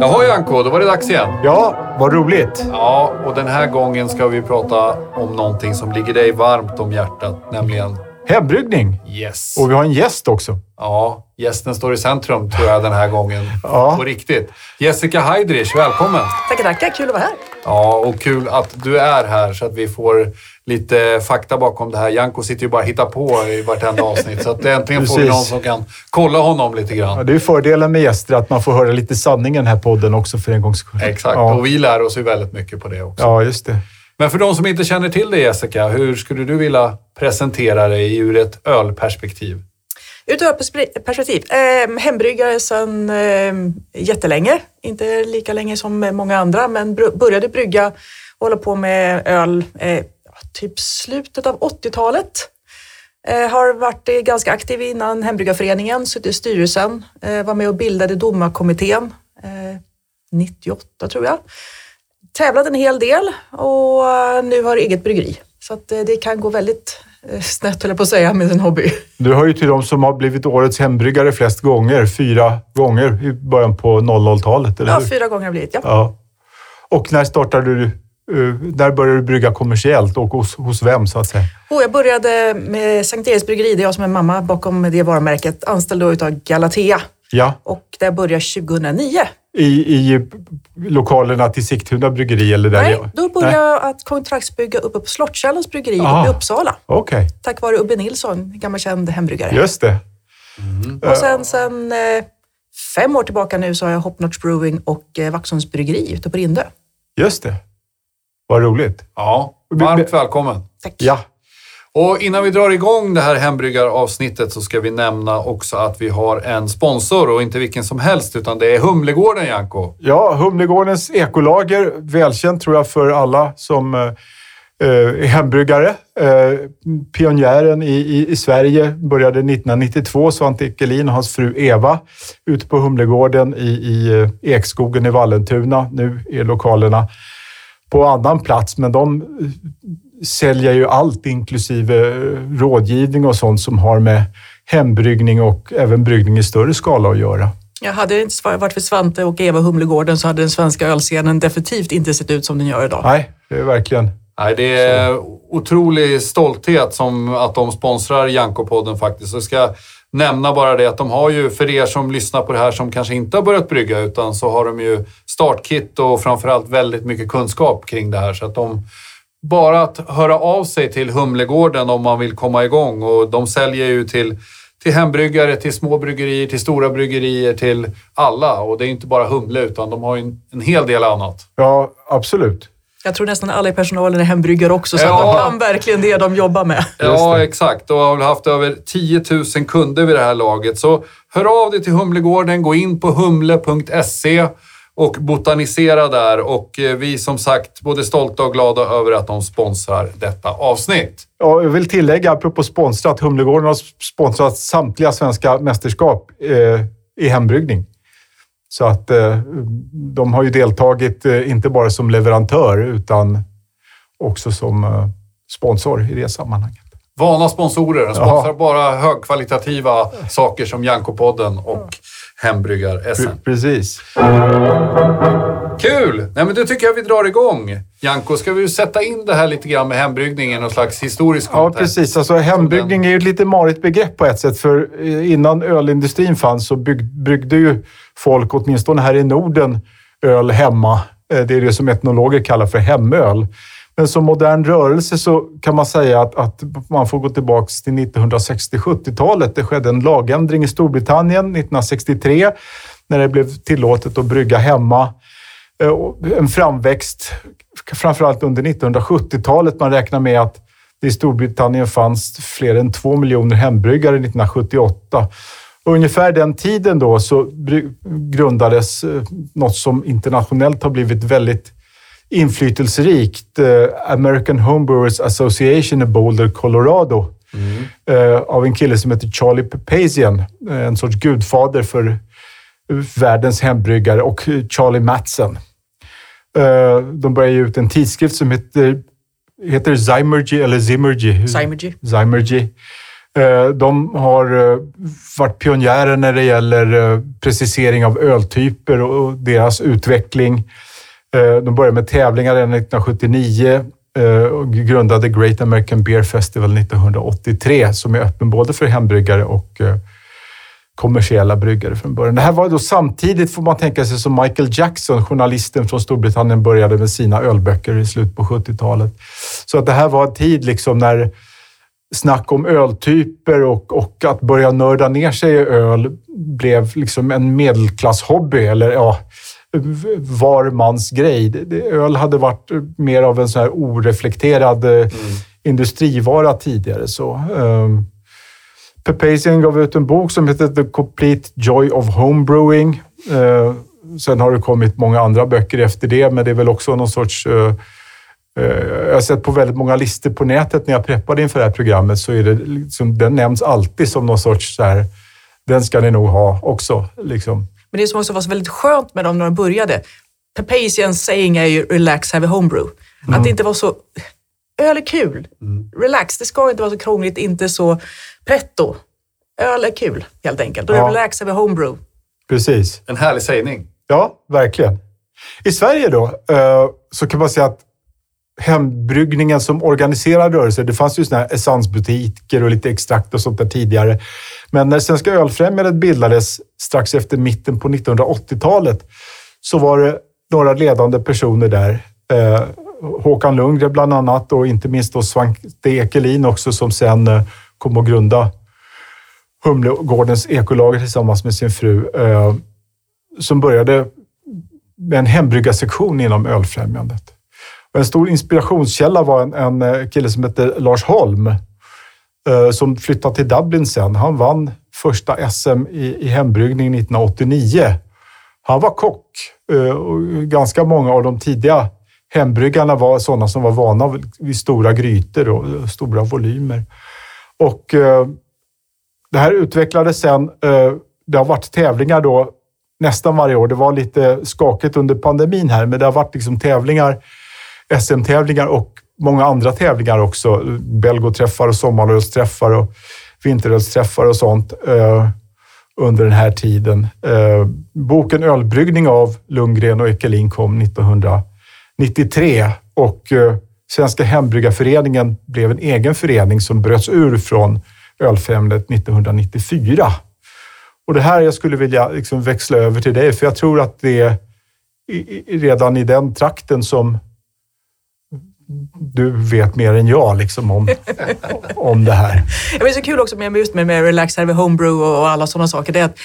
Jaha Janko, då var det dags igen. Ja, vad roligt. Ja, och den här gången ska vi prata om någonting som ligger dig varmt om hjärtat, nämligen Hembryggning. yes. Och vi har en gäst också. Ja, gästen står i centrum tror jag den här gången. Ja. På riktigt. Jessica Heidrich, välkommen! Tackar, tackar. Kul att vara här. Ja, och kul att du är här så att vi får lite fakta bakom det här. Janko sitter ju bara och hittar på i vartenda avsnitt, så att äntligen får vi någon som kan kolla honom lite Ja, grann. det är fördelen med gäster, att man får höra lite sanning i den här podden också för en gångs skull. Exakt, Ja, och vi lär oss ju väldigt mycket på det också. ja just det. Men för de som inte känner till dig Jessica, hur skulle du vilja presentera dig ur ett ölperspektiv? Ur ett perspektiv. Eh, hembryggare sedan eh, jättelänge. Inte lika länge som många andra, men började brygga och hålla på med öl eh, typ slutet av 80-talet. Eh, har varit eh, ganska aktiv innan Hembryggarföreningen, suttit i styrelsen, eh, var med och bildade domarkommittén eh, 98 tror jag. Tävlat en hel del och eh, nu har eget bryggeri. Så att eh, det kan gå väldigt snett höll jag på att säga med sin hobby. Du hör ju till de som har blivit årets hembryggare flest gånger. Fyra gånger i början på 00-talet, eller Ja, hur? fyra gånger har blivit. Ja. Ja. Och när startade du? eh, när började du brygga kommersiellt och hos, hos vem, så att säga? Och jag började med Sankt Eriks bryggeri, det är jag som är mamma bakom det varumärket, anställd då utav Galatea. Ja, Och det började 2009. i, i lokalerna till Sigtuna bryggeri eller där? Nej, jag- då började jag att kontraktsbygga uppe på Slottskällens bryggeri Ah. uppe i Uppsala. Okej, Tack vare Ubbe Nilsson, gammal känd hembryggare. just det. Och sen, sen eh, fem år tillbaka nu så har jag Hopnotch Brewing och eh, Vaxholms bryggeri ute på Rindö. Just det. Vad roligt. Ja, varmt välkommen! Tack. Ja, och innan vi drar igång det här hembryggaravsnittet så ska vi nämna också att vi har en sponsor och inte vilken som helst utan det är Humlegården, Janko. Ja, Humlegårdens ekolager, välkänt tror jag för alla som eh, är hembryggare. Eh, pionjären i, i, i Sverige började 1992, Svante Ekelin och hans fru Eva ute på Humlegården i, i eh, Ekskogen i Vallentuna. Nu är lokalerna på annan plats, men de säljer ju allt inklusive eh, rådgivning och sånt som har med hembryggning och även bryggning i större skala att göra. Jag hade det inte varit för Svante och Eva Humlegården så hade den svenska ölscenen definitivt inte sett ut som den gör idag. Nej, det är verkligen Nej, det är otrolig stolthet som att de sponsrar Janko-podden faktiskt. Så jag ska nämna bara det att de har ju, för er som lyssnar på det här som kanske inte har börjat brygga, utan så har de ju startkit och framförallt väldigt mycket kunskap kring det här. Så att de, bara att höra av sig till Humlegården om man vill komma igång och de säljer ju till till hembryggare, till små bryggerier, till stora bryggerier, till alla. Och det är inte bara Humle, utan de har ju en, en hel del annat. Ja, absolut. Jag tror nästan alla i personalen är hembryggare också, så Ja. att de kan verkligen det de jobbar med. Ja, exakt. Och har haft över 10 000 kunder vid det här laget. Så hör av dig till Humlegården, gå in på humle.se och botanisera där. Och eh, vi är som sagt både stolta och glada över att de sponsrar detta avsnitt. Ja, jag vill tillägga, apropå sponsrat, Humlegården har sponsrat samtliga svenska mästerskap eh, i hembryggning. Så att eh, de har ju deltagit, eh, inte bara som leverantör, utan också som eh, sponsor i det sammanhanget. Vana sponsorer. De sponsrar Ja. bara högkvalitativa saker som Janko-podden och Hembryggar-SM. Pre- Precis. Kul! Nej, men då tycker jag vi drar igång. Janko, ska vi sätta in det här lite grann med hembryggning i någon slags historisk Ja, kontext? precis. Alltså, hembryggning är ju ett lite marigt begrepp på ett sätt. För eh, innan ölindustrin fanns så bygg, bryggde ju folk, åtminstone här i Norden, öl hemma. Eh, Det är det som etnologer kallar för hemöl. Men som modern rörelse så kan man säga att, att man får gå tillbaka till 1960-70-talet. Det skedde en lagändring i Storbritannien 1963 när det blev tillåtet att brygga hemma. Eh, en framväxt, framförallt under 1970-talet. Man räknar med att det i Storbritannien fanns fler än två miljoner hembryggare 1978. Ungefär den tiden då så grundades eh, något som internationellt har blivit väldigt inflytelserikt. eh, American Homebrewers Association i Boulder, Colorado. eh, Av en kille som heter Charlie Papazian. eh, En sorts gudfader för världens hembryggare och Charlie Matson. De började ge ut en tidskrift som heter, heter Zymergy eller Zimmergy. Zymergy. Eh, de har varit pionjärer när det gäller precisering av öltyper och deras utveckling. Eh, de började med tävlingar redan 1979 eh, och grundade Great American Beer Festival 1983 som är öppen både för hembryggare och eh, kommersiella bryggare från början. Det här var då samtidigt, får man tänka sig, som Michael Jackson, journalisten från Storbritannien, började med sina ölböcker i slutet på 70-talet. Så att det här var en tid liksom när snack om öltyper och, och att börja nörda ner sig i öl blev liksom en medelklasshobby eller ja, var mans grej. Öl hade varit mer av en så här oreflekterad mm. industrivara tidigare. Så, um, Papazian gav ut en bok som heter The Complete Joy of Homebrewing. Uh, sen har det kommit många andra böcker efter det, men det är väl också någon sorts uh, jag har sett på väldigt många listor på nätet när jag preppade inför det här programmet, så är det liksom, den nämns alltid som någon sorts så här, den ska ni nog ha också. Liksom. Men det som också var så väldigt skönt med dem när de började, Papazians saying är ju relax, have a homebrew. Mm. Att det inte var så, öl är kul, mm. relax, det ska inte vara så krångligt, inte så pretto. Öl är kul helt enkelt. Och ja. relax, have a homebrew. Precis. En härlig sägning. Ja, verkligen. I Sverige då, eh, så kan man säga att hembryggningen som organiserad rörelse. Det fanns ju såna här essenbutiker och lite extrakt och sånt där tidigare. Men när Svenska Ölfrämjandet bildades strax efter mitten på 1980-talet så var det några ledande personer där. Eh, Håkan Lundgren bland annat och inte minst då Svante Ekelin också som sen eh, kom att grunda Humlegårdens ekolager tillsammans med sin fru. Eh, som började med en hembryggarsektion inom Ölfrämjandet. En stor inspirationskälla var en, en eh, kille som hette Lars Holm eh, som flyttade till Dublin sen. Han vann första SM i, i hembryggning 1989. Han var kock eh, och ganska många av de tidiga hembryggarna var sådana som var vana vid stora grytor och eh, stora volymer. Och eh, det här utvecklades sen. Det har varit tävlingar då nästan varje år. Det var lite skakigt under pandemin här, men det har varit liksom tävlingar SM-tävlingar och många andra tävlingar också. Belgoträffar och sommarlovsträffar och vinterölsträffar och sånt eh, under den här tiden. Eh, boken Ölbryggning av Lundgren och Ekelin kom 1993 och eh, Svenska hembryggarföreningen blev en egen förening som bröts ur från Ölfrämjandet 1994. Och det här jag skulle vilja liksom växla över till dig, för jag tror att det är redan i den trakten som du vet mer än jag liksom om, om det här. Det är så kul också med just med, med Relax Harvey Homebrew och alla sådana saker. Det är att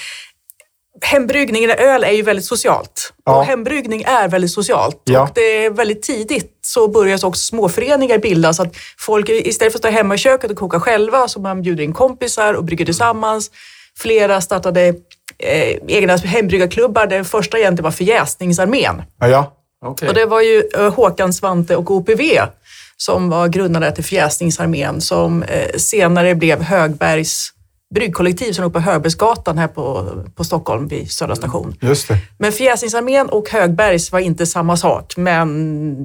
hembryggningen, öl är ju väldigt socialt. Ja. Och hembryggning är väldigt socialt. Ja. Och det är väldigt tidigt så börjar också småföreningar bildas. Att folk istället för att stå hemma i köket och koka själva så man bjuder in kompisar och brygger tillsammans. Flera startade eh, egna hembryggarklubbar. Den första egentligen var Förjäsningsarmén. Ja, ja. Okay. Och det var ju eh, Håkan Svante och OPV som var grundare till Fjäsningsarmén som eh, senare blev Högbergs bryggkollektiv som låg på Högbergsgatan här på, på Stockholm vid Södra mm, station. Just det. Men Fjäsningsarmén och Högbergs var inte samma sak, men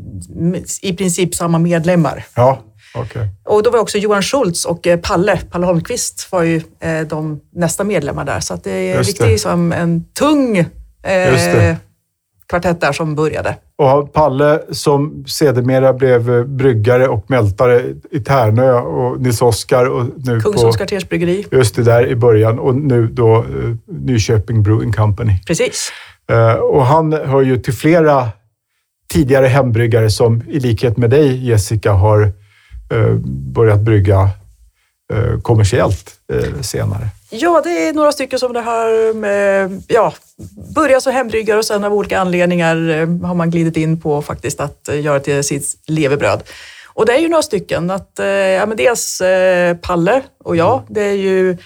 i princip samma medlemmar. Ja, okay. Och då var också Johan Schultz och eh, Palle, Palle Holmqvist var ju de nästa medlemmar där. Så det är riktigt som en tung eh, kvartett där som började. Och Palle som sedermera blev eh, bryggare och mältare i Tärnö och Nils Oskar och nu Kungsholms kvartersbryggeri. Just det, där i början och nu då uh, Nyköping Brewing Company. Precis. Uh, och han hör ju till flera tidigare hembryggare som i likhet med dig Jessica har uh, börjat brygga kommersiellt senare. Ja, det är några stycken som det har ja, börjat som hembryggare och sen av olika anledningar eh, har man glidit in på faktiskt att eh, göra till sitt levebröd. Och det är ju några stycken. Att, eh, ja, men dels Palle och jag. Mm. Det är ju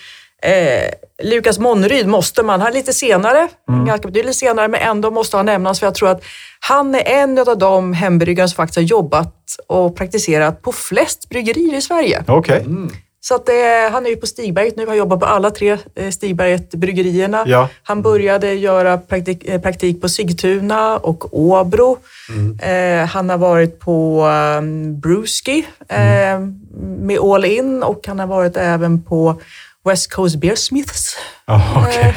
eh, Lukas Monneryd måste man, han är lite senare, mm. ganska betydligt senare, men ändå måste han nämnas för jag tror att han är en av de hembryggare som faktiskt har jobbat och praktiserat på flest bryggerier i Sverige. Okay. Mm. Så att, eh, han är ju på Stigberget nu, har jobbat på alla tre eh, Stigberget-bryggerierna. Ja. Han började göra praktik, eh, praktik på Sigtuna och Åbro. Eh, han har varit på um, Brewski eh, med All In och han har varit även på West Coast Beersmiths. Ja, okej.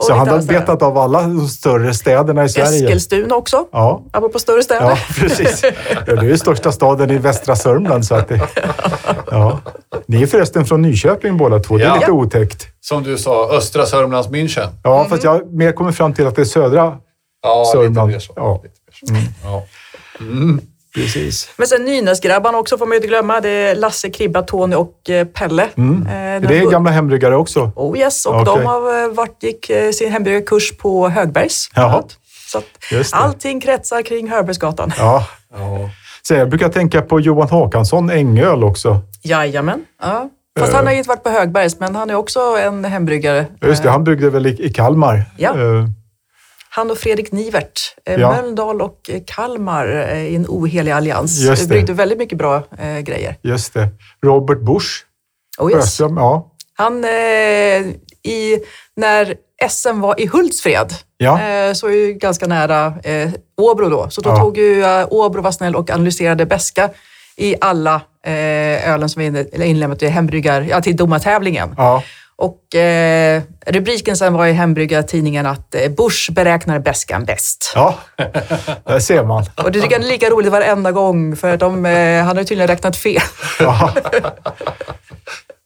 Och Så han har betat av alla de större städerna i Sverige? Eskilstuna också, Ja. apropå större städer. Ja, precis. Ja, det är ju största staden i västra Sörmland. Så att det, ja. Ni är förresten från Nyköping båda två. Det är Ja. lite otäckt. Som du sa, östra Sörmlands München. Ja, fast jag mer kommit fram till att det är södra Ja, Sörmland. lite mer så. Ja. Lite mer så. Ja. Precis. Men sen Nynäsgrabbarna också får man ju inte glömma. Det är Lasse, Kribba, Tony och eh, Pelle. Mm. Eh, Det är gamla hembryggare också. Oh yes, och Okej. de har eh, varit, gick eh, sin hembryggarkurs på Högbergs. Jaha. Så att allting kretsar kring Högbergsgatan. Ja. Ja. Så jag brukar tänka på Johan Håkansson, Ängöl också. Jajamän. Ja. Fast han har ju inte varit på Högbergs, men han är också en hembryggare. Just det, han bryggde väl i, i Kalmar. Ja. Han och Fredrik Nivert, eh, Ja. Mölndal och eh, Kalmar eh, i en ohelig allians. Just det. Bryggde väldigt mycket bra eh, grejer. Just det. Robert Busch, Oh yes. Sjöström. Ja. Han, eh, i, när SM var i Hultsfred, Ja. eh, så är ju ganska nära eh, Åbro då. Så då Ja. tog ju Åbro var snäll och analyserade beska i alla ölen som eller inlämnat i hembryggar, ja, till domartävlingen. ja. Och eh, rubriken sen var i hembryggartidningen att eh, Bush beräknar beskan bäst. Ja, där ser man. Och det tycker jag är lika roligt varenda gång för de, eh, han har ju tydligen räknat fel. Ja.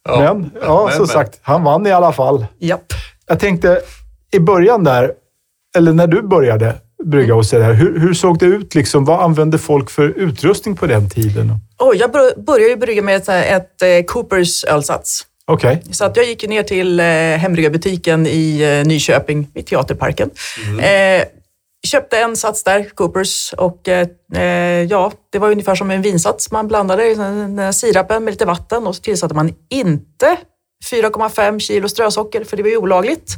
Ja. Men, ja, Men, som men. sagt, han vann i alla fall. Japp. Jag tänkte, i början där, eller när du började brygga hos er, hur, hur såg det ut? Liksom? Vad använde folk för utrustning på den tiden? Oh, jag bör- började ju brygga med ett, ett eh, Coopers ölsats. Okej. Så att jag gick ner till eh, i eh, Nyköping, vid Teaterparken. Eh, köpte en sats där, Coopers, och eh, eh, ja, det var ungefär som en vinsats. Man blandade i den här sirapen med lite vatten och så tillsatte man inte 4,5 kilo strösocker, för det var ju olagligt.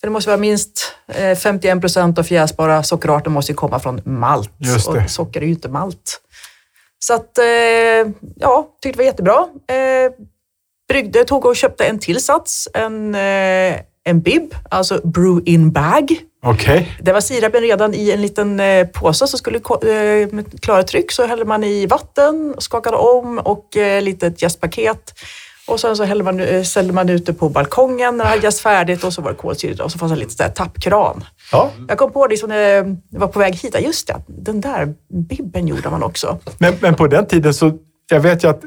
För det måste vara minst eh, 51 procent av fjäsbara sockerarter måste ju komma från malt. Och socker är ju inte malt. Så att, eh, ja, tyckte det var jättebra. Bryggde, tog och köpte en till sats, en, eh, en bib, alltså brew in bag. Okej. Det var sirapen redan i en liten eh, påse som skulle eh, klara tryck så hällde man i vatten, skakade om och eh, litet jästpaket. Och sen så hällde man, ställde man ute på balkongen när det hade jäst färdigt och så var det kolsyra och så fanns det lite sådär tappkran. Ja. Jag kom på det när jag var på väg hit, just det, den där bibben gjorde man också. Men, men på den tiden så, jag vet ju att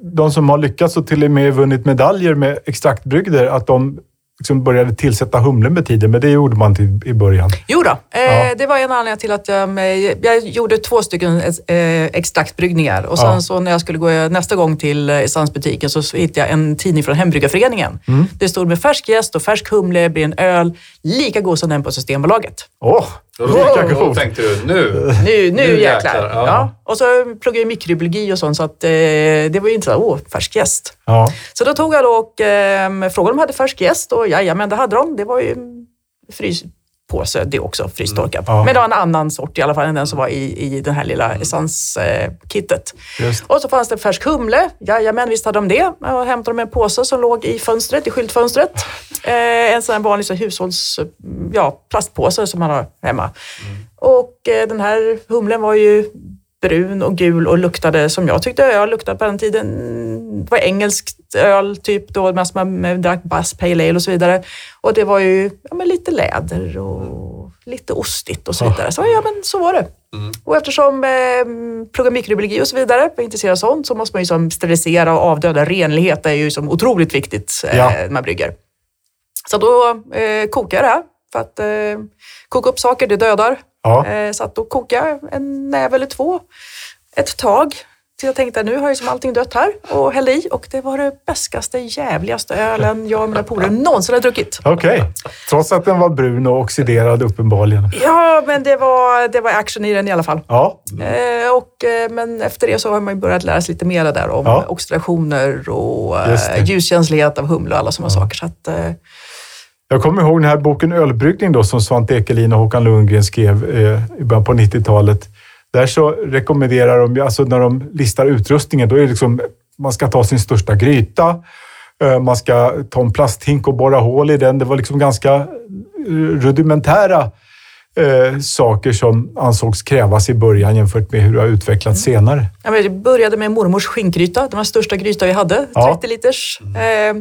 de som har lyckats och till och med vunnit medaljer med extraktbrygder, att de liksom började tillsätta humlen med tiden, men det gjorde man till, i början. Jo då, eh, Ja. det var en anledning till att jag, med, jag gjorde två stycken eh, extraktbryggningar och sen Ja. så när jag skulle gå nästa gång till eh, Essensbutiken så hittade jag en tidning från Hembryggarföreningen. Mm. Det stod med färsk jäst och färsk humle blir en öl lika god som den på Systembolaget. Åh, Då, lika då god! tänkte du, nu. Nu, nu, Nu jäklar. jäklar, ja. Ja. Och så pluggade jag mikrobiologi och sånt så att, eh, det var ju inte så åh, färsk jäst. Ja. Så då tog jag då och eh, frågade om de hade färsk jäst och jajamän, det hade de. Det var ju fryspåse det också, frystorkat. Mm, ja. Men det var en annan sort i alla fall än den som var i, i den här lilla essenskittet. Just. Och så fanns det färsk humle. Jajamän, visst hade de det. Och hämtade de en påse som låg i fönstret, i skyltfönstret. Eh, en sån här vanlig så hushålls, ja, plastpåse som man har hemma. Och eh, den här humlen var ju brun och gul och luktade som jag tyckte öl luktade på den tiden. Det var engelskt öl, typ då mest man drack Bass Pale Ale och så vidare. Och det var ju ja, men lite läder och lite ostigt och så vidare. Så ja, men så var det. Och eftersom eh, mikrobiologi och så vidare, var intresserad av sånt, så måste man ju som sterilisera och avdöda. Renlighet är ju som otroligt viktigt eh, Ja. när man brygger. Så då eh, kokade jag det här. För att eh, koka upp saker, det dödar. Ja. Eh, så att då kokade en näve eller två ett tag. Till jag tänkte nu har ju som allting dött här och hällde i och det var det bäskaste, jävligaste ölen jag och mina polare någonsin har druckit. Okej. Trots att den var brun och oxiderad uppenbarligen. Ja, men det var, det var action i den i alla fall. Ja. Eh, och, eh, men efter det så har man ju börjat lära sig lite mer där om Ja. oxidationer och eh, ljuskänslighet av humle och alla sådana saker. Så att, eh, Jag kommer ihåg den här boken Ölbryggning då, som Svante Ekelin och Håkan Lundgren skrev eh, i början på 90-talet. Där så rekommenderar de, alltså när de listar utrustningen, då är det liksom man ska ta sin största gryta. Eh, man ska ta en plasthink och borra hål i den. Det var liksom ganska eh, rudimentära eh, saker som ansågs krävas i början jämfört med hur det har utvecklats Mm. senare. Ja, men det började med mormors skinkgryta. Det var den största gryta vi hade, 30 Ja. liters. Eh,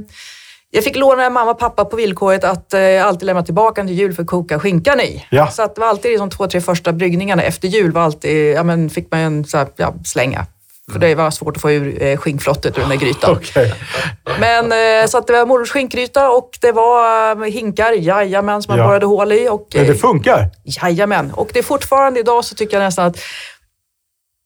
jag fick låna mamma och pappa på villkoret att eh, alltid lämna tillbaka den till jul för att koka skinkan i. Ja. Så att det var alltid de två, tre första bryggningarna efter jul var alltid, ja, men fick man en så här, ja, slänga. För det var svårt att få ur eh, skinkflottet ur den där grytan. Okej. Men eh, så att det var mormors skinkgryta och det var eh, hinkar, jajamän, som man Ja. borrade hål i. Och, Men det eh, funkar. Jajamän, och det är fortfarande idag så tycker jag nästan att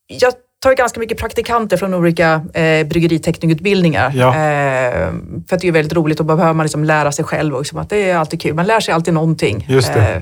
jag tar ju ganska mycket praktikanter från olika eh, bryggeriteknikutbildningar. Ja. Eh, för att det är väldigt roligt och då behöver man liksom lära sig själv. Och liksom att det är alltid kul. Man lär sig alltid någonting Just det. eh,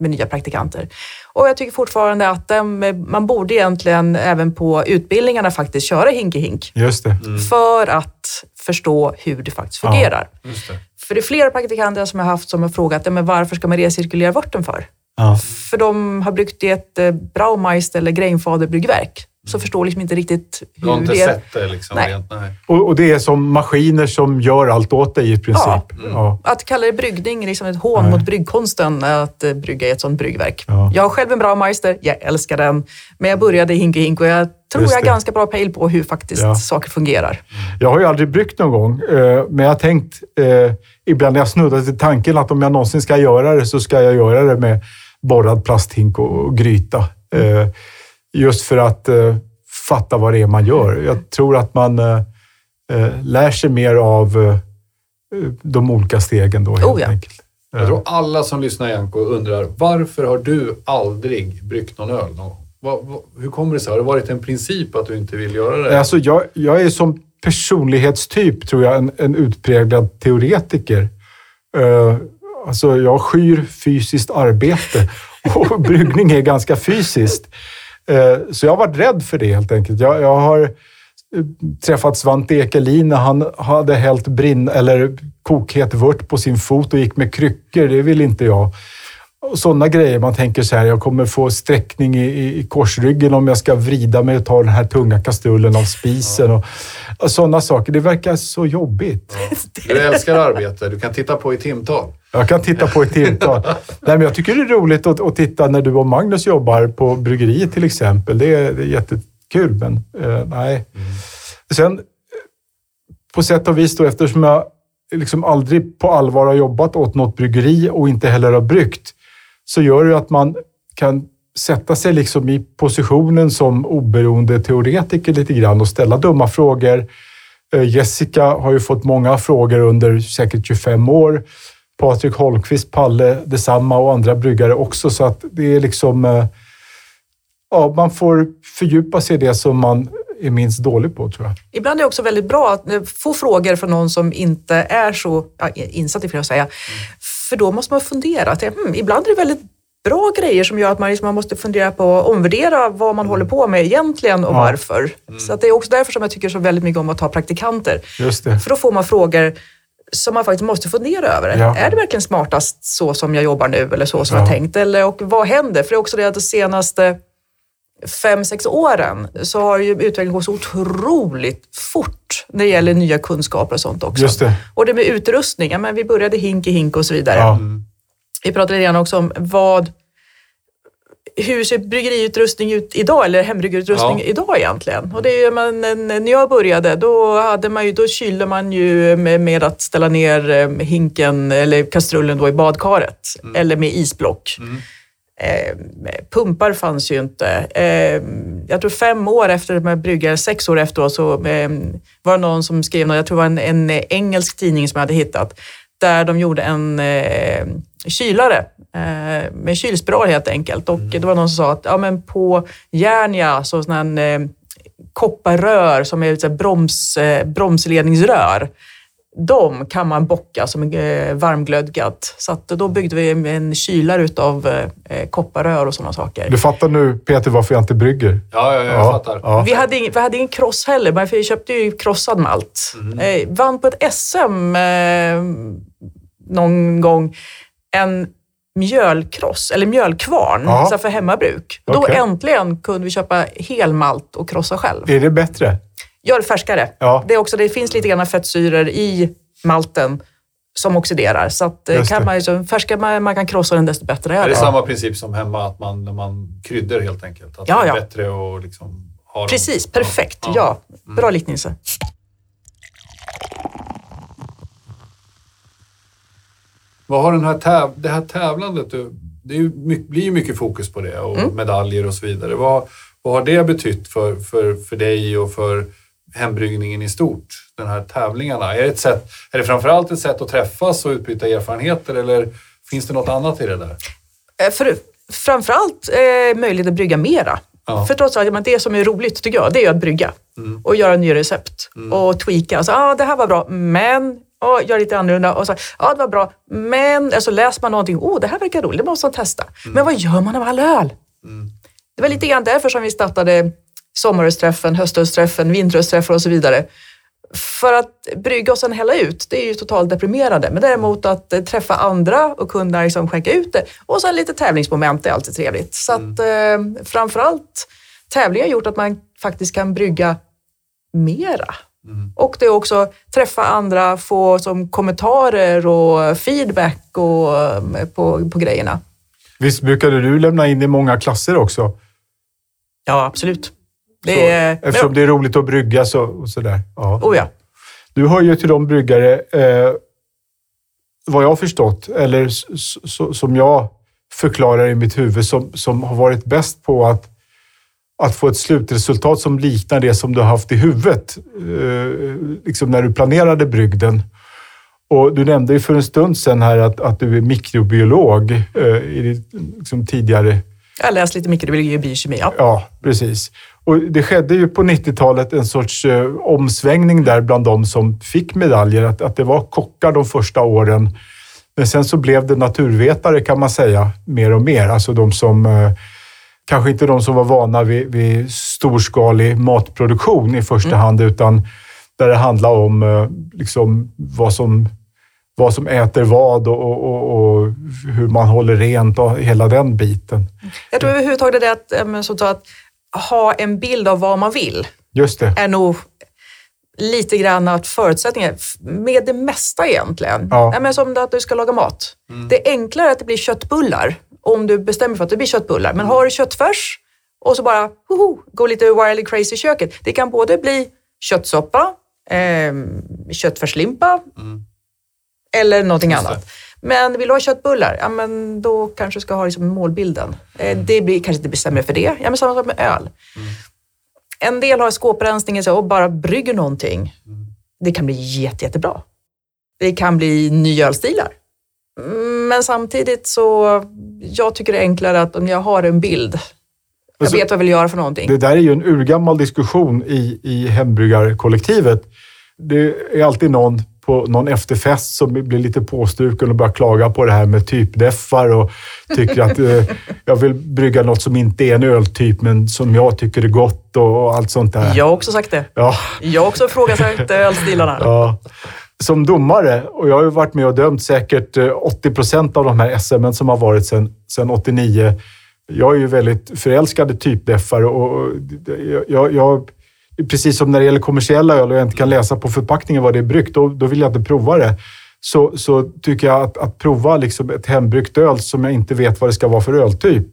med nya praktikanter. Och jag tycker fortfarande att eh, man borde egentligen även på utbildningarna faktiskt köra hink-i-hink. Just det. För att förstå hur det faktiskt Ja. fungerar. Just det. För det är flera praktikanter som jag har haft som har frågat, "Ja, men varför ska man recirkulera vörten för? Ja. För de har bryggt i ett eh, Braumeister eller Grainfader-bryggverk. Så förstår liksom inte riktigt Du har hur inte det sett det liksom? Nej. Rent, nej. Och, och det är som maskiner som gör allt åt dig i princip. Ja. Ja. Att kalla det bryggning är liksom ett hån Nej. mot bryggkonsten att eh, brygga i ett sånt bryggverk. Ja. Jag har själv en Braumeister, jag älskar den. Men jag började i Hinke Hink och jag tror Just jag har det. ganska bra pejl på hur faktiskt Ja. saker fungerar. Jag har ju aldrig bryggt någon gång, eh, men jag har tänkt eh, ibland när jag snuddat till tanken att om jag någonsin ska göra det så ska jag göra det med borrad plasthink och, och gryta. Eh, just för att eh, fatta vad det är man gör. Jag tror att man eh, eh, lär sig mer av eh, de olika stegen då helt Oh ja. enkelt. Jag tror alla som lyssnar Janko undrar, varför har du aldrig bryggt någon öl någon hur kommer det sig? Har det varit en princip att du inte vill göra det? Alltså, jag, jag är som personlighetstyp, tror jag, en, en utpräglad teoretiker. Uh, alltså, jag skyr fysiskt arbete och bryggning är ganska fysiskt. Eh, så jag har varit rädd för det helt enkelt. Jag, jag har eh, träffat Svante Ekelin när han hade hällt brinn, eller kokhet vört på sin fot och gick med kryckor. Det vill inte jag. Och sådana grejer. Man tänker så här, jag kommer få sträckning i, i, i korsryggen om jag ska vrida mig och ta den här tunga kastrullen av spisen. Och, och sådana saker. Det verkar så jobbigt. Du älskar arbete, du kan titta på i timtal. Jag kan titta på ett timtal. Nej, men jag tycker det är roligt att, att titta när du och Magnus jobbar på bryggeriet till exempel. Det är, det är jättekul, men eh, nej. Sen, eh, på sätt och vis då, eftersom jag liksom aldrig på allvar har jobbat åt något bryggeri och inte heller har bryggt, så gör det ju att man kan sätta sig liksom i positionen som oberoende teoretiker lite grann och ställa dumma frågor. Eh, Jessica har ju fått många frågor under säkert 25 år. Patrik Holmqvist, Palle detsamma och andra bryggare också. Så att det är liksom... Eh, ja, man får fördjupa sig i det som man är minst dålig på, tror jag. Ibland är det också väldigt bra att få frågor från någon som inte är så ja, insatt i jag säga. För då måste man fundera. Att, hmm, ibland är det väldigt bra grejer som gör att man, liksom, man måste fundera på att omvärdera vad man håller på med egentligen och Ja. varför. Så att det är också därför som jag tycker så väldigt mycket om att ta praktikanter. Det. För då får man frågor som man faktiskt måste fundera över. Ja. Är det verkligen smartast så som jag jobbar nu eller så som Ja. jag tänkt? Eller, och vad händer? För det är också det att de senaste fem, sex åren så har ju utvecklingen gått så otroligt fort när det gäller nya kunskaper och sånt också. Just det. Och det med utrustning, ja, men vi började hink i hink och så vidare. Ja. Vi pratade redan också om vad hur ser bryggeriutrustning ut idag, eller hembryggerutrustning Ja. idag egentligen? Och det är, ju, men, när jag började, då, hade man ju, då kylde man ju med, med att ställa ner eh, hinken eller kastrullen då i badkaret, eller med isblock. Eh, pumpar fanns ju inte. Eh, jag tror fem år efter de här bryggare, sex år efteråt, så eh, var det någon som skrev, jag tror det var en, en engelsk tidning som jag hade hittat, där de gjorde en kylare med kylspiral helt enkelt. Och det var någon som sa att ja, men på Järnia, så sån här, kopparrör som är så broms, bromsledningsrör, de kan man bocka som eh, varmglödgat. Så att då byggde vi en kylare utav eh, kopparrör och sådana saker. Du fattar nu, Peter, varför jag inte brygger? Ja, ja, jag fattar. Ja. Vi hade, ing, vi hade ingen kross heller, men vi köpte ju krossad malt. Eh, vann på ett SM eh, någon gång en mjölkross, eller mjölkvarn, Ja. så för hemmabruk. Då Okej. äntligen kunde vi köpa helmalt och krossa själv. Är det bättre? Gör det färskare. Ja. Det, är också, det finns lite grann fettsyror i malten som oxiderar. Så att, eh, kan det. man, ju- färskare man, kan krossa den desto bättre är Är det. det samma princip som hemma, att man, när man kryddar helt enkelt? Att Ja, det är ja. bättre att liksom ha dem- Precis, perfekt. Ja. Ja, Mm. bra liknelse. Vad har den här täv det här tävlandet, du- det är ju mycket, blir ju mycket fokus på det och Mm. medaljer och så vidare. Vad, vad har det betytt för, för, för dig och för hembryggningen i stort? Den här tävlingarna. Är det, ett sätt, är det framförallt ett sätt att träffas och utbyta erfarenheter eller finns det något annat i det där? Eh, För, framförallt eh, möjlighet att brygga mera. Ja. För trots allt, men det som är roligt tycker jag, det är ju att brygga Mm. och göra nya recept och tweaka. Alltså, ah, det här var bra, men oh, gör lite annorlunda. Och så, ah, det var bra, men alltså, läser man någonting, oh, det här verkar roligt, det måste man testa. Men vad gör man av all öl? Mm. Det var lite grann därför som vi startade sommarösträffen, höstösträffen, vinterösträffar och så vidare. För att brygga och sen hälla ut, det är ju totalt deprimerande. Men däremot att eh, träffa andra och kunna liksom skänka ut det. Och sen lite tävlingsmoment är alltid trevligt. Så att eh, framförallt tävlingar har gjort att man faktiskt kan brygga mera. Och det är också träffa andra, få som kommentarer och feedback och, eh, på, på grejerna. Visst brukade du lämna in i många klasser också? Ja, absolut. Det Så, är, eftersom det är roligt att brygga så, och sådär. Ja. Oh ja. Du hör ju till de bryggare, eh, vad jag har förstått, eller så, som jag förklarar i mitt huvud, som, som har varit bäst på att, att få ett slutresultat som liknar det som du har haft i huvudet, eh, liksom när du planerade brygden. Och du nämnde ju för en stund sedan här att, att du är mikrobiolog eh, i ditt liksom, tidigare Jag har läst lite mikrobiologi och biokemi. Ja. Ja, precis. Och det skedde ju på 90-talet en sorts eh, omsvängning där bland de som fick medaljer. Att, att det var kockar de första åren. Men sen så blev det naturvetare kan man säga, mer och mer. Alltså de som, eh, kanske inte de som var vana vid, vid storskalig matproduktion i första hand, utan där det handlar om eh, liksom vad som vad som äter vad och, och, och, och hur man håller rent och hela den biten. Jag tror överhuvudtaget det att, eh, som sagt, att ha en bild av vad man vill Just det. är nog lite grann att förutsättningar med det mesta egentligen. Ja. Nej, men som att du ska laga mat. Det är enklare att det blir köttbullar om du bestämmer för att det blir köttbullar. Men har du köttfärs och så bara hoho, gå lite wildly crazy i köket. Det kan både bli köttsoppa, eh, köttfärslimpa eller någonting Just det. annat. Men vill du ha köttbullar, ja men då kanske du ska ha liksom målbilden. Eh, Det blir, kanske inte blir sämre för det. Ja, men samma sak med öl. En del har skåprensning så, och bara brygger någonting. Det kan bli jätte, jättebra. Det kan bli nya ölstilar. Mm, Men samtidigt så, jag tycker det är enklare att om jag har en bild, jag vet vad jag vill göra för någonting. Det där är ju en urgammal diskussion i, i hembryggarkollektivet. Det är alltid någon på någon efterfest som blir lite påstruken och börjar klaga på det här med typdeffar och tycker att eh, jag vill brygga något som inte är en öltyp men som jag tycker är gott och, och allt sånt där. Jag har också sagt det. Ja, Jag har också ifrågasatt ölstilarna. ja. Som domare, och jag har ju varit med och dömt säkert eh, 80 procent av de här SM som har varit sedan sedan 89. Jag är ju väldigt förälskad i typdeffar och jag, jag, precis som när det gäller kommersiella öl och jag inte kan läsa på förpackningen vad det är bryggt, då, då vill jag inte prova det. Så, så tycker jag att, att prova liksom ett hembryggt öl som jag inte vet vad det ska vara för öltyp,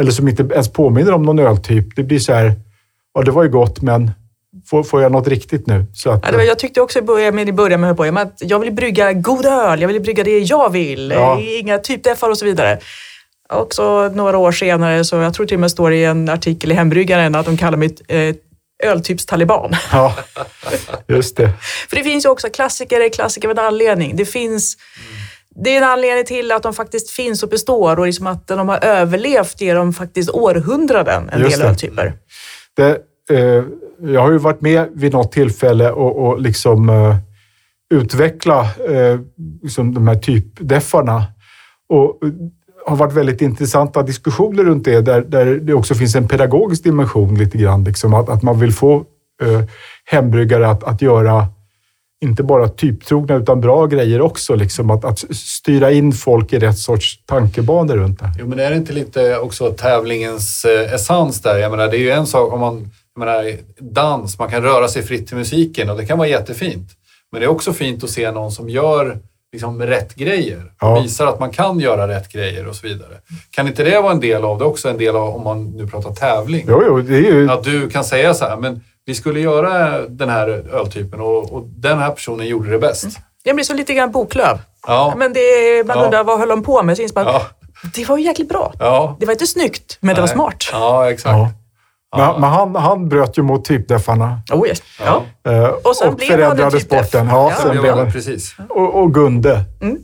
eller som inte ens påminner om någon öltyp, det blir så här, ja det var ju gott men får, får jag något riktigt nu? Så att, Ja, det var, jag tyckte också i början med, i början med att jag vill brygga god öl, jag vill brygga det jag vill, Ja. eh, inga typdeffar och så vidare. Och så några år senare, så jag tror till och med står i en artikel i Hembryggaren att de kallar mig eh, öltypstaliban. Ja, just det. För det finns ju också, klassiker är klassiker av en anledning. Det finns det är en anledning till att de faktiskt finns och består och liksom att de har överlevt genom faktiskt århundraden, en Just del det. öltyper. det eh, jag har ju varit med vid något tillfälle och, och liksom eh, utveckla eh, liksom de här typdeffarna. Och har varit väldigt intressanta diskussioner runt det, där, där det också finns en pedagogisk dimension lite grann. Liksom, att, att man vill få eh, hembryggare att, att göra inte bara typtrogna utan bra grejer också. Liksom, att, att styra in folk i rätt sorts tankebanor runt det. Jo, men är det inte lite också tävlingens eh, essens där? Jag menar, det är ju en sak om man... jag menar, dans, man kan röra sig fritt till musiken och det kan vara jättefint. Men det är också fint att se någon som gör liksom rätt grejer. Ja. Visar att man kan göra rätt grejer och så vidare. Kan inte det vara en del av det också? En del av, om man nu pratar tävling. Jo, jo, det är ju... Att du kan säga så här, men vi skulle göra den här öltypen och, och den här personen gjorde det bäst. Det blir som lite grann boklöv. Ja, Men det, man Ja. undrar vad höll de på med? Så man, ja, Det var ju jäkligt bra. ja. Det var inte snyggt, men det var Nej. smart. Ja, exakt. Ja. Men, men han, han bröt ju mot typdeffarna Oh, yes. ja. Eh, Och sen blev han förändrade typdeff. sporten. Ja, Ja. sen blev han, precis. och, och Gunde. Mm.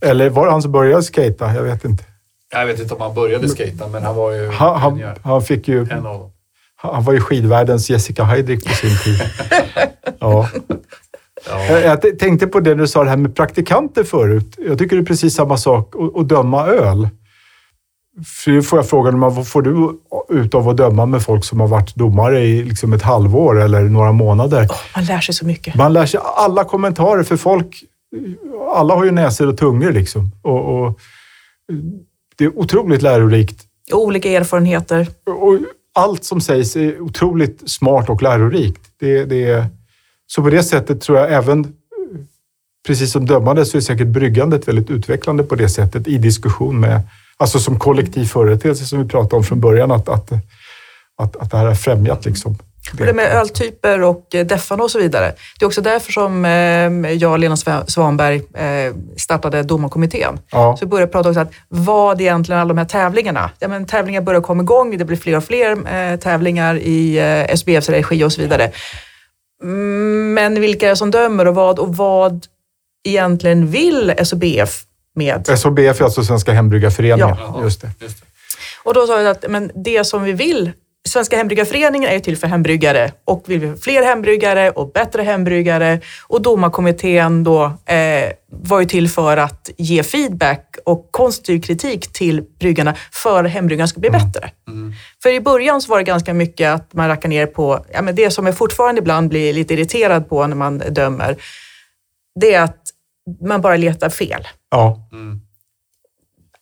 Eller var det han som började skata? Jag vet inte. Jag vet inte om han började skata, men han var ju Han, han, han, fick ju, en av dem. han var ju skidvärldens Jessica Heidrich på sin tid. Ja. Ja. Jag, jag tänkte på det du sa det här med praktikanter förut. Jag tycker det är precis samma sak att, att döma öl. För får jag frågan, vad får du ut av att döma med folk som har varit domare i liksom ett halvår eller några månader? Åh, man lär sig så mycket. Man lär sig alla kommentarer, för folk... Alla har ju näsor och tungor liksom. Och, och det är otroligt lärorikt. Olika erfarenheter. Och allt som sägs är otroligt smart och lärorikt. Det, det är, så på det sättet tror jag även, precis som dömande, så är säkert bryggandet väldigt utvecklande på det sättet i diskussion med, alltså som kollektiv företeelse som vi pratade om från början, att, att, att, att det här har främjat liksom. Och det med öltyper och eh, Deffarna och så vidare. Det är också därför som eh, jag och Lena Sva- Svanberg eh, startade domarkommittén. Ja, Så vi började prata också att vad egentligen alla de här tävlingarna? Ja, men tävlingar börjar komma igång, det blir fler och fler tävlingar i SBFs regi och så vidare. Mm, Men vilka är det som dömer och vad och vad egentligen vill SBF med? SHBF är alltså Svenska Hembryggarföreningen. Jaha, Just det. Just det. Och då sa vi att men det som vi vill, Svenska hembryggarföreningen är till för hembryggare och vill vi ha fler hembryggare och bättre hembryggare och domarkommittén då eh, var ju till för att ge feedback och konstruktiv kritik till bryggarna för att hembryggarna ska bli bättre. Mm. För i början så var det ganska mycket att man rackar ner på, ja, men det som jag fortfarande ibland blir lite irriterad på när man dömer, det är att man bara letar fel. Ja, Mm.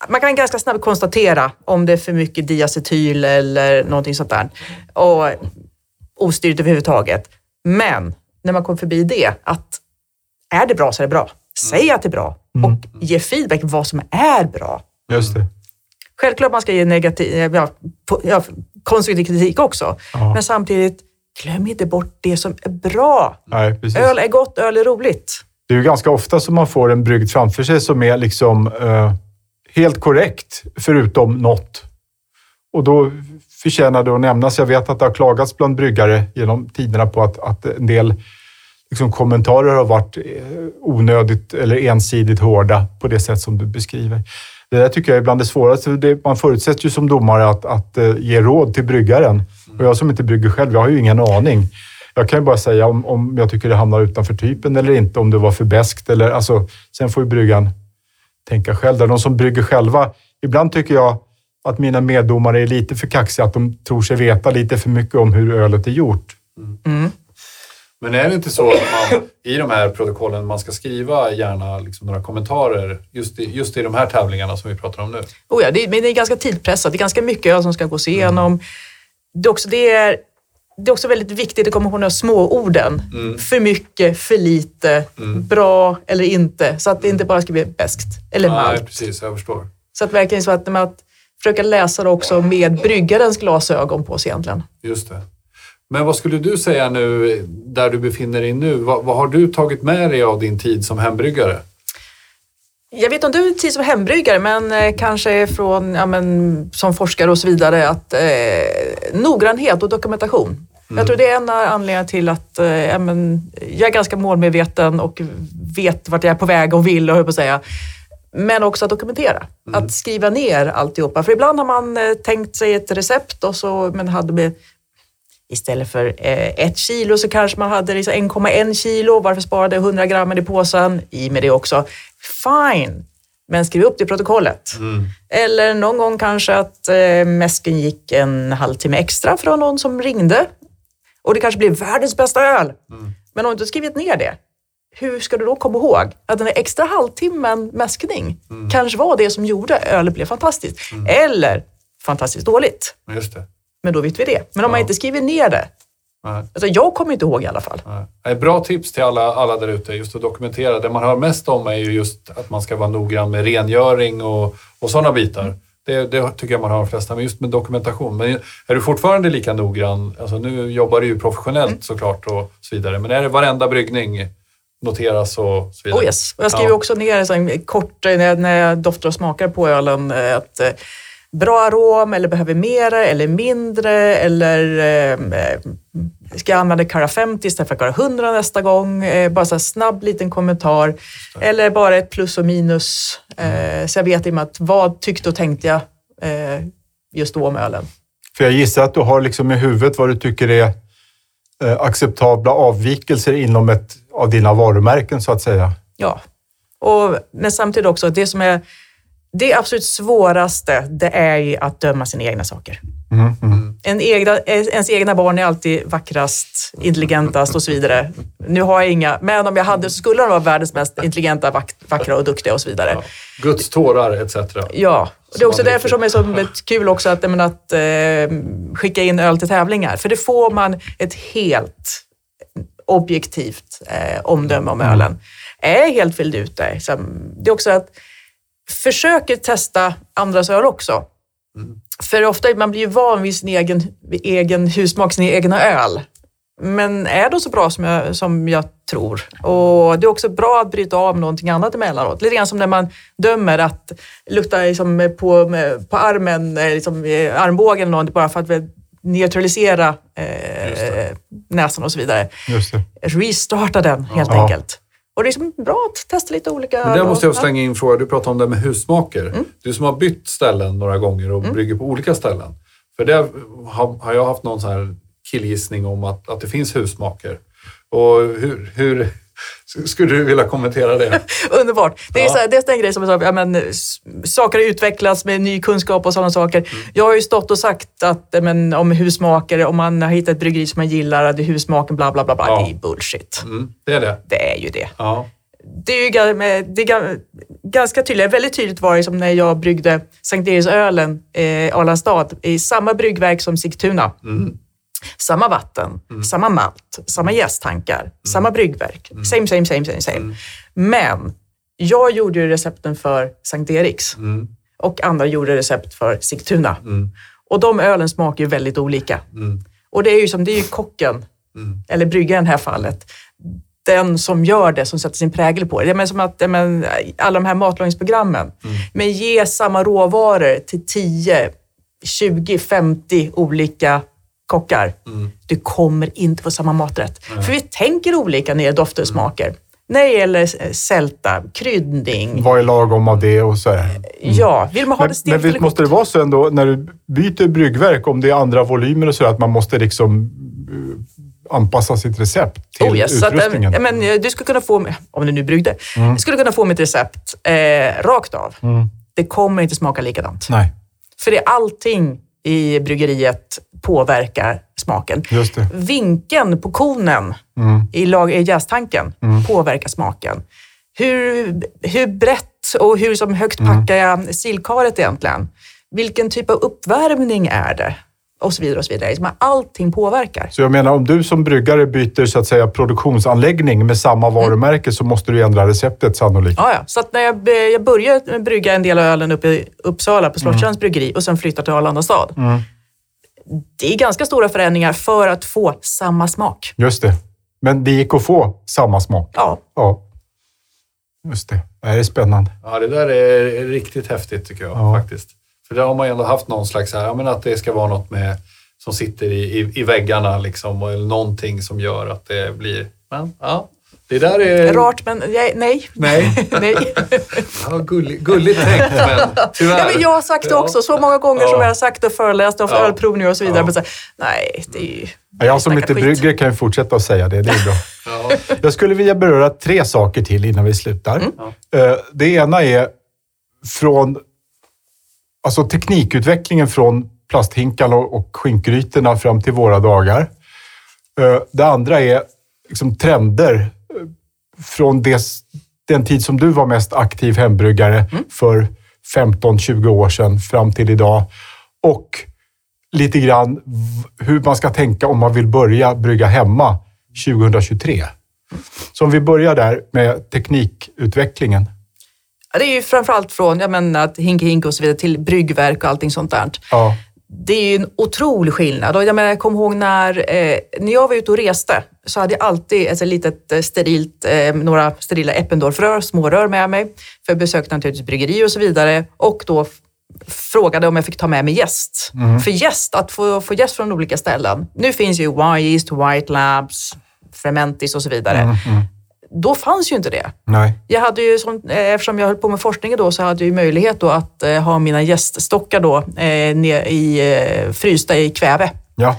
Man kan ganska snabbt konstatera om det är för mycket diacetyl eller någonting sånt där. Och ostyrigt överhuvudtaget. Men när man kommer förbi det, att är det bra så är det bra. Säg att det är bra och ge feedback vad som är bra. just det. Självklart man ska ge negativ, ja, ja, konstruktiv kritik också. Ja. Men samtidigt, glöm inte bort det som är bra. Nej. Öl är gott, öl är roligt. Det är ju ganska ofta som man får en brygd framför sig som är liksom eh, helt korrekt, förutom något. Och då förtjänar det att nämnas. Jag vet att det har klagats bland bryggare genom tiderna på att, att en del liksom, kommentarer har varit eh, onödigt eller ensidigt hårda på det sätt som du beskriver. Det där tycker jag är bland det svåraste. Det, man förutsätter ju som domare att, att eh, ge råd till bryggaren. Och jag som inte brygger själv, jag har ju ingen aning. Jag kan ju bara säga om, om jag tycker det hamnar utanför typen eller inte, om det var för beskt eller alltså. Sen får ju bryggan tänka själv. Där. De som brygger själva, ibland tycker jag att mina meddomare är lite för kaxiga, att de tror sig veta lite för mycket om hur ölet är gjort. Mm. Men är det inte så att man i de här protokollen man ska skriva gärna liksom några kommentarer just i, just i de här tävlingarna som vi pratar om nu? Oh ja, det, men det är ganska tidpressat. Det är ganska mycket öl som ska gås igenom. Det, är också, det, är, det är också väldigt viktigt att komma ihåg de här små orden. För mycket, för lite, bra eller inte. Så att det inte bara ska bli beskt eller Nej, malt. precis. Jag förstår. Så att verkligen så att, med att försöka läsa det också med bryggarens glasögon på sig egentligen. Just det. Men vad skulle du säga nu, där du befinner dig nu? Vad, vad har du tagit med dig av din tid som hembryggare? Jag vet inte om du är tid som hembryggare, men eh, kanske från, ja, men, som forskare och så vidare, att eh, noggrannhet och dokumentation. Jag tror det är en av anledningarna till att eh, jag är ganska målmedveten och vet vart jag är på väg och vill, höll jag på att säga. Men också att dokumentera, att skriva ner alltihopa. För ibland har man eh, tänkt sig ett recept och så, men hade med Istället för eh, ett kilo så kanske man hade liksom 1,1 kilo. Varför sparade jag 100 gram i påsen? I med det också. Fine, men skriv upp det i protokollet. Eller någon gång kanske att eh, mäsken gick en halvtimme extra från någon som ringde. Och det kanske blev världens bästa öl. Men om du inte skrivit ner det, hur ska du då komma ihåg att den där extra halvtimmen mäskning kanske var det som gjorde ölet blev fantastiskt. Eller fantastiskt dåligt. Just det. Men då vet vi det. Men om man Ja. inte skriver ner det, Nej. Alltså, jag kommer inte ihåg i alla fall. Nej, Bra tips till alla, alla där ute, just att dokumentera. Det man hör mest om är ju just att man ska vara noggrann med rengöring och, och sådana bitar. Det, det tycker jag man hör de flesta, men just med dokumentation. Men är du fortfarande lika noggrann? Alltså nu jobbar du ju professionellt såklart och så vidare, men är det varenda bryggning noteras och så vidare? Oh yes. Och jag skriver Ja. också ner så här, kort när jag, när jag doftar och smakar på ölen eh, att eh, bra arom eller behöver mer eller mindre eller eh, ska jag använda Cara 50 istället för Cara 100 nästa gång? Eh, bara så här snabb liten kommentar. Eller bara ett plus och minus. Eh, så jag vet i och med att vad tyckte och tänkte jag eh, just då om ölen. För jag gissar att du har liksom i huvudet vad du tycker är eh, acceptabla avvikelser inom ett av dina varumärken så att säga. Ja, och, men samtidigt också det som är det absolut svåraste, det är ju att döma sina egna saker. Mm, mm. En egna, ens egna barn är alltid vackrast, intelligentast och så vidare. Nu har jag inga, men om jag hade så skulle de vara världens mest intelligenta, vack, vackra och duktiga och så vidare. Ja. Guds tårar etc. Ja, och det är också därför som det är så kul också att, menar, att eh, skicka in öl till tävlingar. För det får man ett helt objektivt eh, omdöme om ölen. Är helt fylld ut där? Så, det är också att försöker testa andras öl också. För ofta man blir ju van vid sin egen, egen husmak, sin egna öl. Men är de så bra som jag, som jag tror? Och det är också bra att bryta av någonting annat emellanåt. Lite grann som när man dömer att lukta liksom på, på armen, eh, liksom, armbågen eller något, bara för att neutralisera eh, näsan och så vidare. Restarta den helt Ja. enkelt. Och det är liksom bra att testa lite olika Men där måste jag slänga in en fråga. Du pratade om det med husmaker. Mm. Du som har bytt ställen några gånger och brygger på olika ställen. För det har, har jag haft någon sån här killgissning om att, att det finns husmaker. Och hur, hur skulle du vilja kommentera det? Underbart. Det är, Ja. så här, det är en grej som är så, ja, men, saker utvecklas med ny kunskap och sådana saker. Jag har ju stått och sagt att eh, men, om husmakare, om man har hittat ett bryggeri som man gillar, att det är husmaken, bla bla bla. bla. Ja. Det är bullshit. Mm, det är det. Det är ju det. Ja. Det är ju det är ga- ganska tydligt, väldigt tydligt var det som när jag bryggde Sankt Eriksölen eh, Arlandastad i samma bryggverk som Sigtuna. Mm. Samma vatten, samma malt, samma jästankar, samma bryggverk. Same, same, same, same, same. Men jag gjorde ju recepten för Sankt Eriks Mm. och andra gjorde recept för Sigtuna. Mm. Och de ölen smakar ju väldigt olika. Mm. Och det är ju som, det är ju kocken, Mm. eller bryggaren i det här fallet, den som gör det, som sätter sin prägel på det. Det är som att men, alla de här matlagningsprogrammen, men ge samma råvaror till 10, 20, 50 olika kockar. Mm. Du kommer inte få samma maträtt. För vi tänker olika när det gäller dofter och smaker. När det gäller eh, sälta, kryddning. Vad är lagom av det och så här. Ja, vill man ha Men, det stelt men visst måste det vara så ändå när du byter bryggverk, om det är andra volymer och så, att man måste liksom eh, anpassa sitt recept till Oh yes, att, utrustningen? eh, men, eh, du skulle kunna få, om du nu bryggde, Mm. skulle kunna få mitt recept eh, rakt av. Det kommer inte smaka likadant. Nej, För det är allting i bryggeriet påverkar smaken. Vinkeln på konen Mm. i, lag, i jästanken påverkar smaken. Hur, hur brett och hur som högt Mm. packar jag sillkaret egentligen? Vilken typ av uppvärmning är det? Och så vidare. och så vidare. Liksom Allting påverkar. Så jag menar, om du som bryggare byter så att säga produktionsanläggning med samma varumärke så måste du ändra receptet sannolikt. Ja, ja. Så att när jag, jag började brygga en del av ölen uppe i Uppsala på Slottstjärns bryggeri och sen flyttade till Arlanda stad. Mm. Det är ganska stora förändringar för att få samma smak. Just det. Men det gick att få samma smak. Ja, Ja. Just det. Det här är spännande. Ja, det där är riktigt häftigt tycker jag Ja. faktiskt. För där har man ju ändå haft någon slags, här, men att det ska vara något med, som sitter i, i, i väggarna liksom, eller någonting som gör att det blir... Men, ja, det där är... rart men nej. Nej. nej. Ja, gulligt, gulligt tänkt, men tyvärr. Ja, men jag har sagt det också så många gånger som Ja. jag har sagt och föreläst om Ja. ölprovningar och så vidare. Ja. Men så, nej, det är ju... Ja, Jag som inte brygger kan ju fortsätta att säga det. Det är bra. Ja. Jag skulle vilja beröra tre saker till innan vi slutar. Eh, Det ena är från alltså teknikutvecklingen från plasthinkarna och skinkgrytorna fram till våra dagar. Eh, Det andra är liksom trender eh, från des, den tid som du var mest aktiv hembryggare för 15-20 år sedan fram till idag. Och lite grann hur man ska tänka om man vill börja brygga hemma 2023. Så om vi börjar där med teknikutvecklingen. Det är ju framförallt från jag menar, att hink hink och så vidare till bryggverk och allting sånt där. Ja, Det är ju en otrolig skillnad. Och jag, menar, jag kommer ihåg när, eh, när jag var ute och reste så hade jag alltid ett litet eh, sterilt, eh, några sterila Eppendorf-rör, små rör med mig. För jag besökte naturligtvis bryggeri och så vidare. Och då frågade om jag fick ta med mig gäst. För gäst, att få, få gäst från olika ställen. Nu finns ju Y-Yeast, White Labs, Fermentis och så vidare. Då fanns ju inte det. nej. Jag hade ju, som, eh, eftersom jag höll på med forskningen då, så hade jag ju möjlighet då att eh, ha mina gäststockar då, eh, ner i, eh, frysta i kväve. Ja,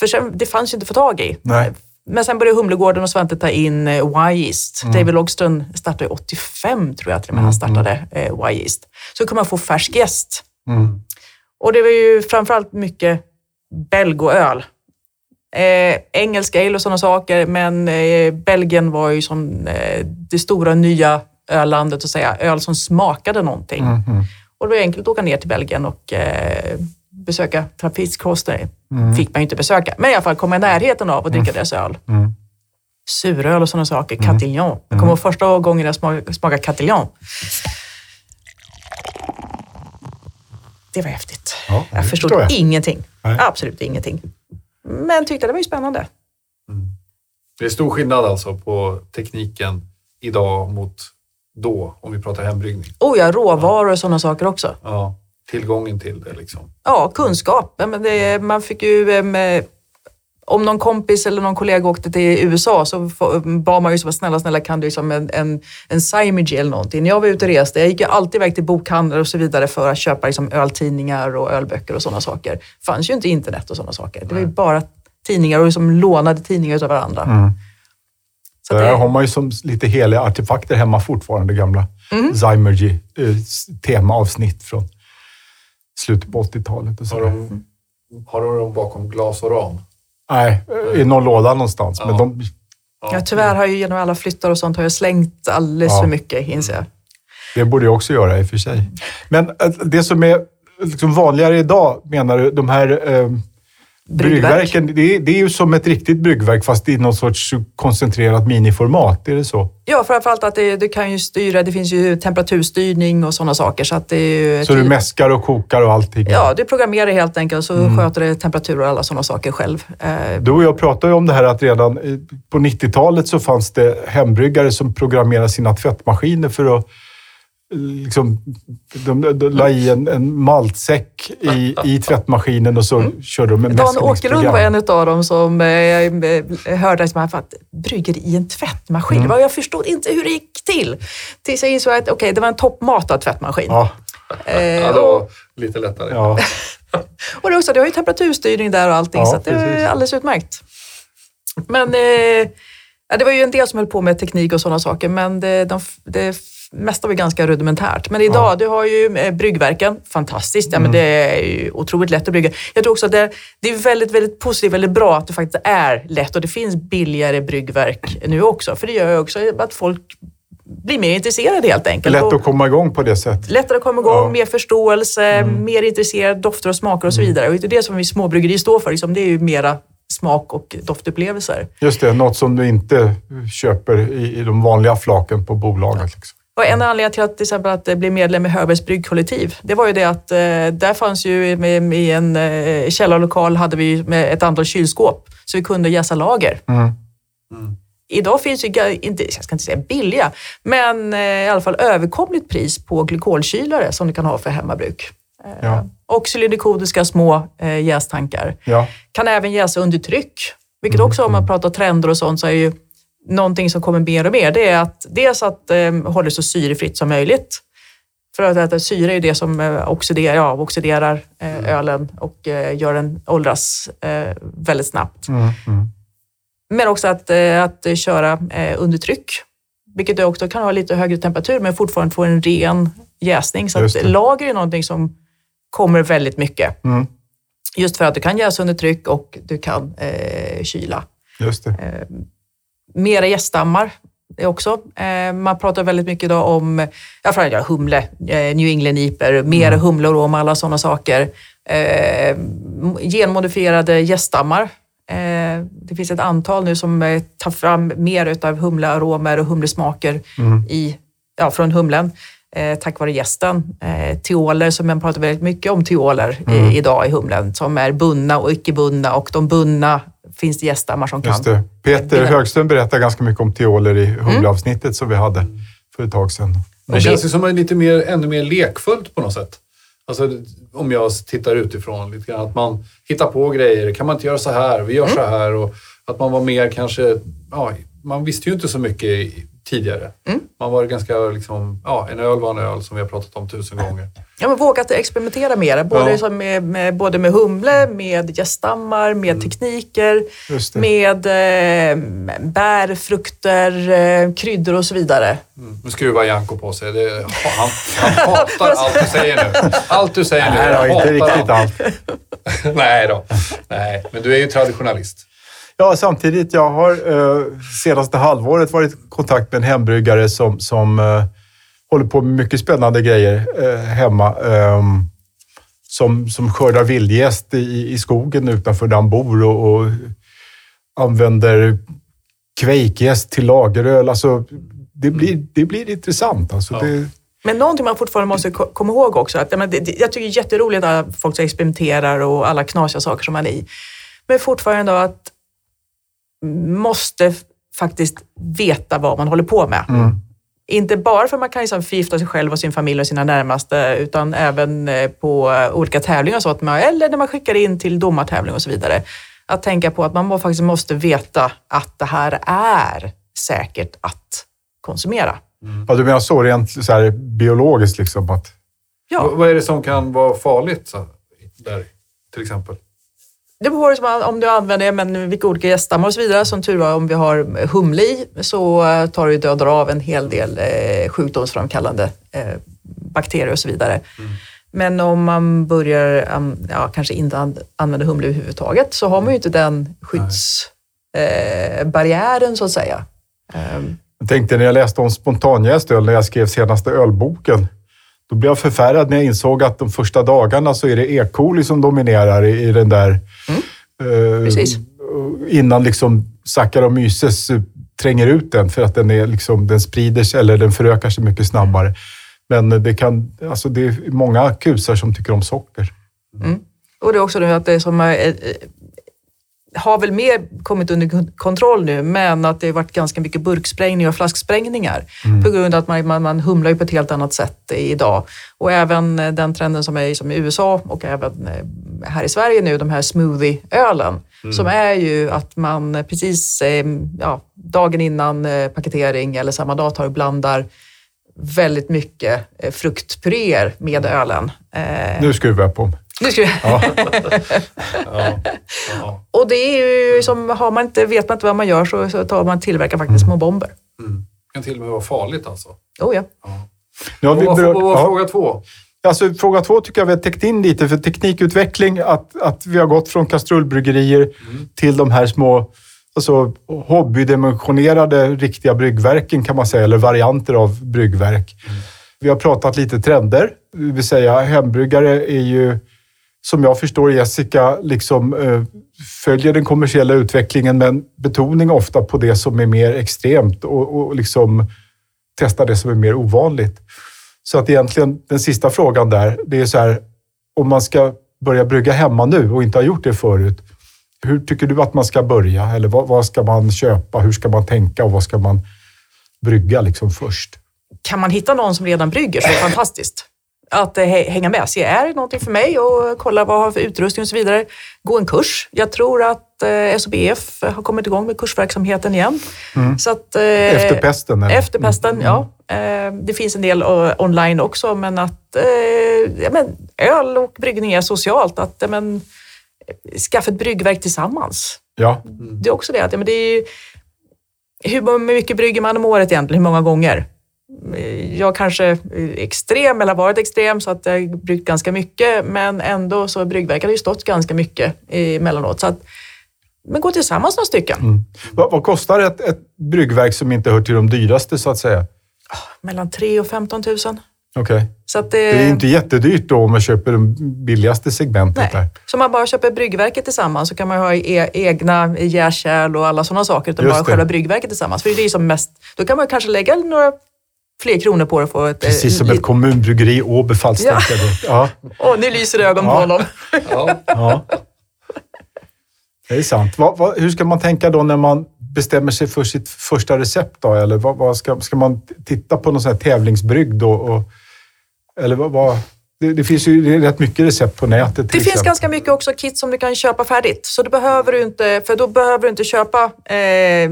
För sen, det fanns ju inte att få tag i. nej. Men sen började Humlegården och Svante ta in eh, Y-Yeast. David Logström startade 85, tror jag till och med han startade eh, Y-Yeast. Så kunde man få färsk jäst. Mm. Och det var ju framförallt mycket belgoöl. Eh, engelsk ale och sådana saker, men eh, Belgien var ju som eh, det stora nya öllandet, att säga. öl som smakade någonting. Mm. Och det var enkelt att åka ner till Belgien och eh, besöka trafikkostnader. Fick man ju inte besöka, men i alla fall komma i närheten av att dricka deras öl. Mm. Suröl och sådana saker, Catillon. Jag kommer ihåg första gången jag smakade, smakade Catillon. Det var häftigt. Ja, jag förstod jag. ingenting. Nej. Absolut ingenting. Men tyckte det var ju spännande. Det är stor skillnad alltså på tekniken idag mot då, om vi pratar hembryggning. Oh ja, råvaror och sådana saker också. Ja, tillgången till det liksom. Ja, kunskap. Men det, man fick ju... om någon kompis eller någon kollega åkte till USA så bad man ju som snälla, snälla kan du liksom en, en, en Symage eller någonting. När jag var ute och reste, jag gick ju alltid iväg till bokhandlar och så vidare för att köpa liksom öltidningar och ölböcker och sådana saker. Det fanns ju inte internet och sådana saker. Det var ju bara tidningar och liksom lånade tidningar av varandra. Mm. Så Där det, har man ju som lite heliga artefakter hemma fortfarande, gamla Mm. Zymergy eh, temaavsnitt från slutet på 80-talet. Och så. Har de, har de dem bakom glas och ram? Nej, i någon låda någonstans. Ja. Men de, ja, tyvärr har jag ju genom alla flyttar och sånt har jag slängt alldeles Ja. för mycket, inser jag. det borde jag också göra i och för sig. Men eh, det som är liksom vanligare idag, menar du, de här eh, bryggverken, det är, det är ju som ett riktigt bryggverk fast i någon sorts koncentrerat miniformat. Är det så? Ja, framförallt att det, du kan ju styra, det finns ju temperaturstyrning och sådana saker. Så, att det är ju Så du mäskar och kokar och allting? Ja, du programmerar helt enkelt så Mm. sköter det temperatur och alla sådana saker själv. Eh, Du och jag pratade ju om det här att redan i- på 90-talet så fanns det hembryggare som programmerade sina tvättmaskiner för att eh, Liksom, de, de, de la i en, en maltsäck i, i tvättmaskinen och så körde de med Mm. Dan Åkerlund var en av dem som eh, eh, hörde som att brygger i en tvättmaskin. Mm. Jag förstod inte hur det gick till. Tills jag insåg att okej, det var en toppmatad tvättmaskin. Ja, Eh, Ja, det var lite lättare. ja. och det, också, det har ju temperaturstyrning där och allting, Ja, så att det är alldeles utmärkt. Men eh, det var ju en del som höll på med teknik och sådana saker, men det, de, det mesta var ganska rudimentärt. Men idag, du har ju eh, bryggverken, fantastiskt. Ja, Mm. men det är ju otroligt lätt att brygga. Jag tror också att det, det är väldigt, väldigt positivt, väldigt bra att det faktiskt är lätt och det finns billigare bryggverk nu också. För det gör ju också att folk blir mer intresserade helt enkelt. Lätt att komma igång på det sättet. lättare att komma igång, Ja. Mm. mer förståelse, mer intresserad, dofter och smaker och så vidare. Och det är det som vi småbryggeri står för, liksom, det är ju mera smak och doftupplevelser. Just det, något som du inte köper i, i de vanliga flaken på bolaget. Liksom. Och en anledning till att till exempel att bli medlem i Hörbergs bryggkollektiv, det var ju det att eh, där fanns ju med, i en eh, källarlokal hade vi med ett antal kylskåp så vi kunde jäsa lager. Mm. Idag finns ju, inte, jag ska inte säga billiga, men eh, i alla fall överkomligt pris på glykolkylare som du kan ha för hemmabruk. Ja. Och cylindrikodiska små jästankar. Ja. Kan även jäsa under tryck, vilket också om man pratar trender och sånt så är ju någonting som kommer mer och mer. Det är att dels att eh, hålla det så syrefritt som möjligt. För att, att syre är ju det som eh, oxiderar, ja, oxiderar eh, ölen och eh, gör den åldras eh, väldigt snabbt. Mm. Mm. Men också att, eh, att köra under tryck, vilket också kan ha lite högre temperatur men fortfarande få en ren jäsning. Så att lager är någonting som kommer väldigt mycket. Mm. Just för att du kan jäsa under tryck och du kan kyla. Just det. Mera gäststammar också. Eh, man pratar väldigt mycket idag om ja, framförallt, humle, eh, New England IPer, mera humle och rom, alla sådana saker. eh, genmodifierade gäststammar. Det finns ett antal nu som tar fram mer utav humlearomer och humlesmaker i, ja, från humlen tack vare gästen. Eh, teoler, som man pratar väldigt mycket om teoler i, idag i humlen, som är bundna och icke bundna och de bundna finns det gäststammar som Just kan. det. Peter. Högström berättar ganska mycket om teoler i Mm. humleavsnittet som vi hade för ett tag sedan. Det känns ju som en lite mer, ännu mer lekfullt på något sätt. Alltså, om jag tittar utifrån lite grann. Att man hittar på grejer. Kan man inte göra så här? Vi gör så här. Och att man var mer kanske... Ja, man visste ju inte så mycket tidigare. Man var ganska liksom... Ja, en öl var en öl som vi har pratat om tusen gånger. Ja, men vågat experimentera mer, både, Ja. med, med, både med humle, med gäststammar, med tekniker, Just det. med eh, bär, frukter, eh, kryddor och så vidare. Mm. Nu skruvar Janko på sig. Det, han, han hatar allt du säger nu. Allt du säger nu. Nej, då, inte riktigt allt. Nej då. Nej, men du är ju traditionalist. Ja, samtidigt, jag har eh, senaste halvåret varit i kontakt med en hembryggare som, som eh, håller på med mycket spännande grejer eh, hemma. ehm, som, som skördar vildgäst i, i skogen utanför där han bor och, och använder kveikgäst till lageröl. Alltså, det, blir, det blir intressant. Alltså, Ja. det, Men någonting man fortfarande måste ko- komma ihåg också, att, jag tycker det är jätteroligt att folk experimenterar och alla knasiga saker som man är i. Men fortfarande då att måste faktiskt veta vad man håller på med. Inte bara för att man kan liksom förgifta sig själv och sin familj och sina närmaste, utan även eh, på eh, olika tävlingar och så, att man, eller när man skickar in till domartävling och så vidare. Att tänka på att man faktiskt måste veta att det här är säkert att konsumera. ja, du menar så rent så här, biologiskt? Liksom, att, Ja. Vad- Vad är det som kan vara farligt så, där, till exempel? Det beror på om du använder men vilka olika gäststammar och så vidare. Som tur var om vi har humle i så eh, tar det dödar av en hel del eh, sjukdomsframkallande eh, bakterier och så vidare. Men om man börjar ja, kanske inte an- använda humle överhuvudtaget så har man ju inte den skyddsbarriären barriären, så att säga. Ehm, Jag tänkte när jag läste om spontanjäst öl, när jag skrev senaste ölboken, då blev jag förfärad när jag insåg att de första dagarna så är det E. coli som dominerar i, i den där... eh, Precis. Innan liksom Saccharomyces eh, tränger ut den för att den, är liksom, den sprider sig eller den förökar sig mycket snabbare. Men det, kan, alltså det är många kusar som tycker om socker. Och det är också nu att det som är, eh, har väl mer kommit under kon- kontroll nu, men att det har varit ganska mycket burksprängningar och flasksprängningar på grund av att man, man, man humlar ju på ett helt annat sätt idag. Och även eh, den trenden som är i- som i USA och även eh, här i Sverige nu, de här smoothie-ölen, som är ju att man precis eh, ja, dagen innan paketering eller samma dag tar och blandar väldigt mycket fruktpuréer med ölen. Eh, Nu skruvar jag på mig. Nu ska vi... Ja. Ja. Och det är ju som, har man inte, vet man inte vad man gör så, så tar man tillverkar faktiskt små bomber. Mm. kan till och med vara farligt alltså. Oh ja. Nu har Och vi vad, var ja. fråga två? Alltså, fråga två tycker jag vi har täckt in lite, för teknikutveckling, att, att vi har gått från kastrullbryggerier till de här små alltså, hobbydimensionerade riktiga bryggverken kan man säga, eller varianter av bryggverk. Vi har pratat lite trender, det vill säga hembryggare är ju, som jag förstår Jessica, liksom eh, följer den kommersiella utvecklingen men betoning ofta på det som är mer extremt och, och liksom testar det som är mer ovanligt. Så att egentligen den sista frågan där, det är så här, om man ska börja brygga hemma nu och inte har gjort det förut, hur tycker du att man ska börja? Eller vad, vad ska man köpa? Hur ska man tänka och vad ska man brygga liksom först? Kan man hitta någon som redan brygger så är det fantastiskt. Att eh, hä- hänga med, se är det någonting för mig och kolla vad jag har för utrustning och så vidare. Gå en kurs. Jag tror att eh, SOBF har kommit igång med kursverksamheten igen. Så att, eh, Efter pesten? Eller? Efter pesten, ja. Eh, Det finns en del online också, men att ja, men, öl och bryggning är socialt. Att ja, men, skaffa ett bryggverk tillsammans. Ja. Det är också det. Att, ja, men det är, hur mycket brygger man om året egentligen? Hur många gånger? Jag kanske är extrem, eller varit extrem, så att jag har bryggt ganska mycket. Men ändå så har bryggverket ju stått ganska mycket emellanåt. Så att, men gå tillsammans några stycken. Vad, vad kostar ett, ett bryggverk som inte hör till de dyraste så att säga? Mellan 3 och 15 000. Okej. Så att Det är inte jättedyrt då om man köper det billigaste segmentet där. Nej. Så man bara köper bryggverket tillsammans så kan man ha e egna jäskärl och alla sådana saker. Utan Just bara det. själva bryggverket tillsammans. För det är som mest, då kan man kanske lägga några fler kronor på det och få ett... eh, Precis som li- ett kommunbryggeri i Åby Falsterbo. Ja. Åh, nu lyser ögonen på Ja. honom. Ja. Ja. Det är sant. Vad, vad, hur ska man tänka då när man bestämmer sig för sitt första recept? Då? Eller vad, vad ska, ska man titta på någon sån här tävlingsbrygd? då? Och, eller vad, vad, det, det finns ju rätt mycket recept på nätet Det finns exempel. ganska mycket också kit som du kan köpa färdigt. Så det behöver du inte, för då behöver du inte köpa eh,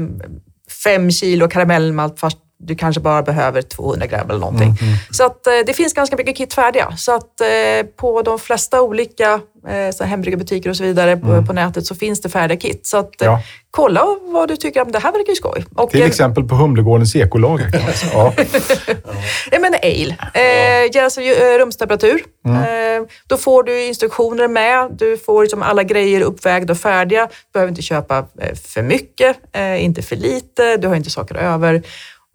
fem kilo karamellmalt fast du kanske bara behöver 200 gram eller någonting. Mm, Så att, eh, det finns ganska mycket kit färdiga. Så att eh, på de flesta olika eh, hembryggarbutiker och så vidare på, på nätet så finns det färdiga kit. Så att, Mm. Ja. kolla vad du tycker om det här verkar ju skoj. Och, Till exempel på Humlegårdens ekolager. Ja. Ja, men ale. Eh, jäser eh, rumstemperatur. Eh, då får du instruktioner med. Du får liksom alla grejer uppvägda och färdiga. Du behöver inte köpa för mycket, eh, inte för lite. Du har inte saker över.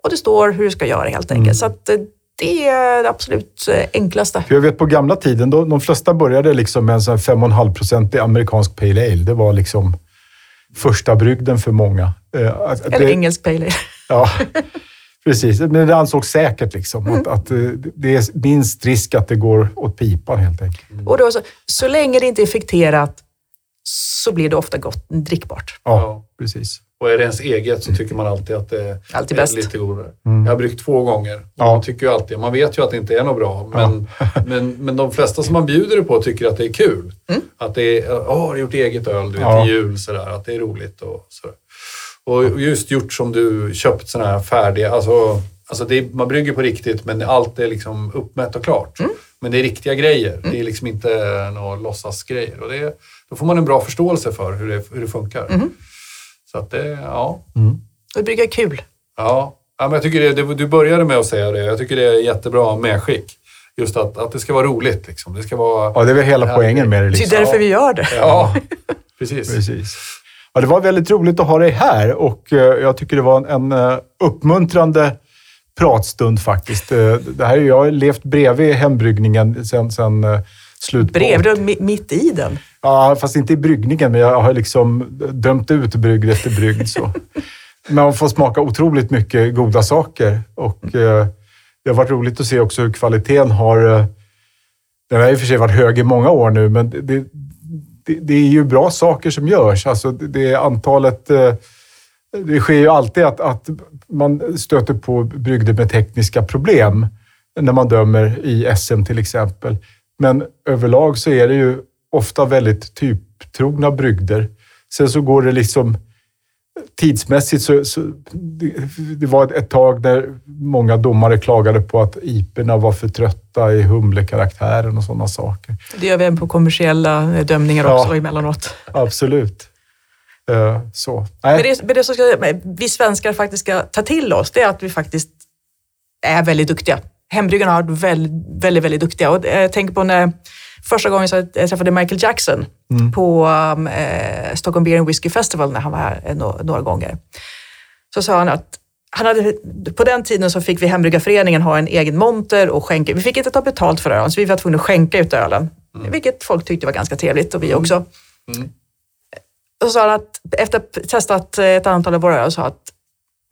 Och det står hur du ska göra helt enkelt. Så att, eh, det är det absolut eh, enklaste. För jag vet på gamla tiden, då, de flesta började liksom med en sån här 5,5-procentig amerikansk pale ale. Det var liksom första brygden för många. Eh, Eller det- engelsk pale ale. Ja, precis. Men det ansågs säkert liksom. Mm. Att, att det är minst risk att det går åt pipan helt enkelt. Och då, så, så länge det inte är fikterat så blir det ofta gott, drickbart. Ja. precis. Och är det ens eget så tycker man alltid att det Alltid är bäst. lite godare. Jag har bryggt två gånger. Och Ja. Man tycker ju alltid, man vet ju att det inte är något bra, men, men, men de flesta som man bjuder det på tycker att det är kul. Att det är, åh, har du gjort eget öl, du vet, Ja. jul, sådär, att det är roligt och sådär. Och just gjort som du köpt sådana här färdiga, alltså, alltså det är, man brygger på riktigt men allt är liksom uppmätt och klart. Men det är riktiga grejer, det är liksom inte några låtsasgrejer. Och det, då får man en bra förståelse för hur det, hur det funkar. Så att det, ja. Och det brygger kul. Ja, ja men jag tycker det, det, du började med att säga det. Jag tycker det är jättebra medskick. Just att, att det ska vara roligt. Liksom. Det ska vara... Ja, det är väl hela poängen med det. Det är Liksom. därför vi gör det. Ja, precis. Precis. Ja, det var väldigt roligt att ha dig här och eh, jag tycker det var en, en eh, uppmuntrande pratstund faktiskt. Eh, Det här, är- jag har levt bredvid hembryggningen sedan sen, slut på Brev, du är mi- mitt i den. Ja, fast inte i bryggningen, men jag har liksom dömt ut brygd efter brygd. Så. Men man får smaka otroligt mycket goda saker. Och eh, det har varit roligt att se också hur kvaliteten har... Eh, den har i och för sig varit hög i många år nu, men det, det, det, är ju bra saker som görs. Alltså det, det antalet... Eh, det sker ju alltid att, att man stöter på brygder med tekniska problem när man dömer i SM till exempel. Men överlag så är det ju ofta väldigt typtrogna brygder. Sen så går det liksom tidsmässigt så, så det, var ett tag när många domare klagade på att iperna var för trötta i humlekaraktären och sådana saker. Det gör vi även på kommersiella eh, dömningar Ja. också emellanåt. Absolut. Eh, så. Men det, men det som ska, vi svenskar faktiskt ska ta till oss, det är att vi faktiskt är väldigt duktiga. Hembryggarna har varit väldigt, väldigt, väldigt duktiga. Och jag tänker på när första gången så jag träffade Michael Jackson på um, eh, Stockholm Beer and Whiskey Festival när han var här eh, no, några gånger. Så sa han att han hade, på den tiden så fick vi Hembryggarföreningen ha en egen monter och skänka. Vi fick inte ta betalt för ölen, så vi var tvungna att skänka ut ölen. Vilket folk tyckte var ganska trevligt och vi också. Och så sa han att efter att testat ett antal av våra öl, sa att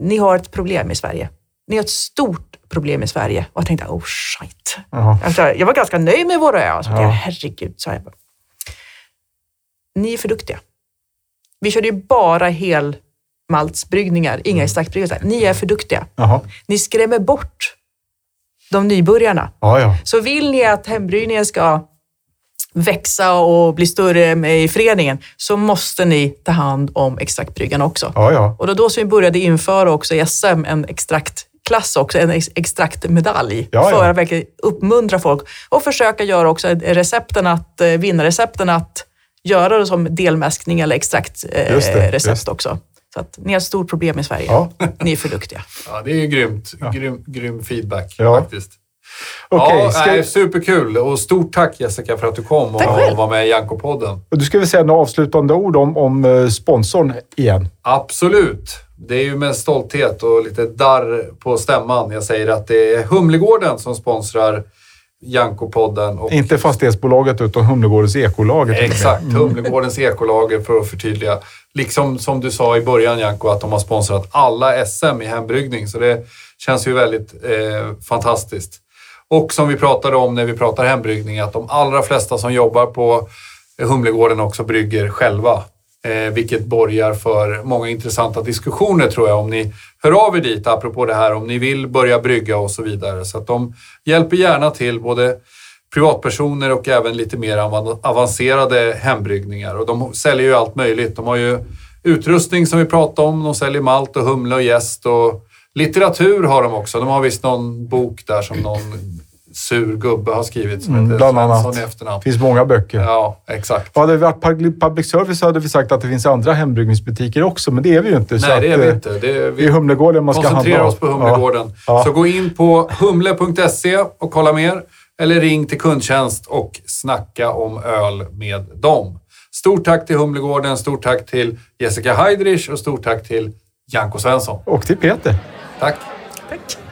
ni har ett problem i Sverige. Ni har ett stort problem i Sverige. Och jag tänkte, oh shit. Jaha. Jag var ganska nöjd med våra öl. Så Ja. ja. Herregud, sa jag. bara. Ni är för duktiga. Vi körde ju bara helmaltsbryggningar, inga extraktbryggningar. Ni är för duktiga. Jaha. Ni skrämmer bort de nybörjarna. Ja, ja. Så vill ni att hembryggningen ska växa och bli större med- i föreningen så måste ni ta hand om extraktbryggarna också. Ja, ja. Och då, då som vi började införa också i SM en extraktklass också, en ex- extraktmedalj. Ja, ja. För att verkligen uppmuntra folk och försöka göra också recepten att, eh, vinnarrecepten att göra det som delmäskning eller extraktrecept recept också. Så att ni har ett stort problem i Sverige. Ja. Ni är för duktiga. Ja, det är ju grymt. Grym, grym feedback Ja. faktiskt. Okej, ja, ska- nej, superkul. Och stort tack Jessica för att du kom Tack och, själv. var med i Janko-podden. Och Du ska väl säga några avslutande ord om, om eh, sponsorn igen? Absolut. Det är ju med stolthet och lite darr på stämman jag säger att det är Humlegården som sponsrar Janko-podden. Och Inte fastighetsbolaget utan Humlegårdens ekolager. Exakt, Humlegårdens ekolager för att förtydliga. Liksom som du sa i början Janko, att de har sponsrat alla SM i hembryggning. Så det känns ju väldigt eh, fantastiskt. Och som vi pratade om när vi pratar hembryggning, att de allra flesta som jobbar på Humlegården också brygger själva. Eh, vilket borgar för många intressanta diskussioner tror jag om ni hör av er dit, apropå det här om ni vill börja brygga och så vidare. Så att de hjälper gärna till både privatpersoner och även lite mer avancerade hembryggningar. Och de säljer ju allt möjligt. De har ju utrustning som vi pratade om. De säljer malt och humle och jäst och litteratur har de också. De har visst någon bok där som någon sur gubbe har skrivit som mm, heter bland annat. i efternamn. Det finns många böcker. Ja, exakt. Hade det varit public service hade vi sagt att det finns andra hembryggningsbutiker också, men det är vi ju inte. Nej, det är vi eh, inte. Det är, vi är Humlegården man ska handla Koncentrera oss på Humlegården. Ja. Så gå in på humle.se och kolla mer. Eller ring till kundtjänst och snacka om öl med dem. Stort tack till Humlegården, stort tack till Jessica Heidrich och stort tack till Janko Svensson. Och till Peter. Tack. Tack.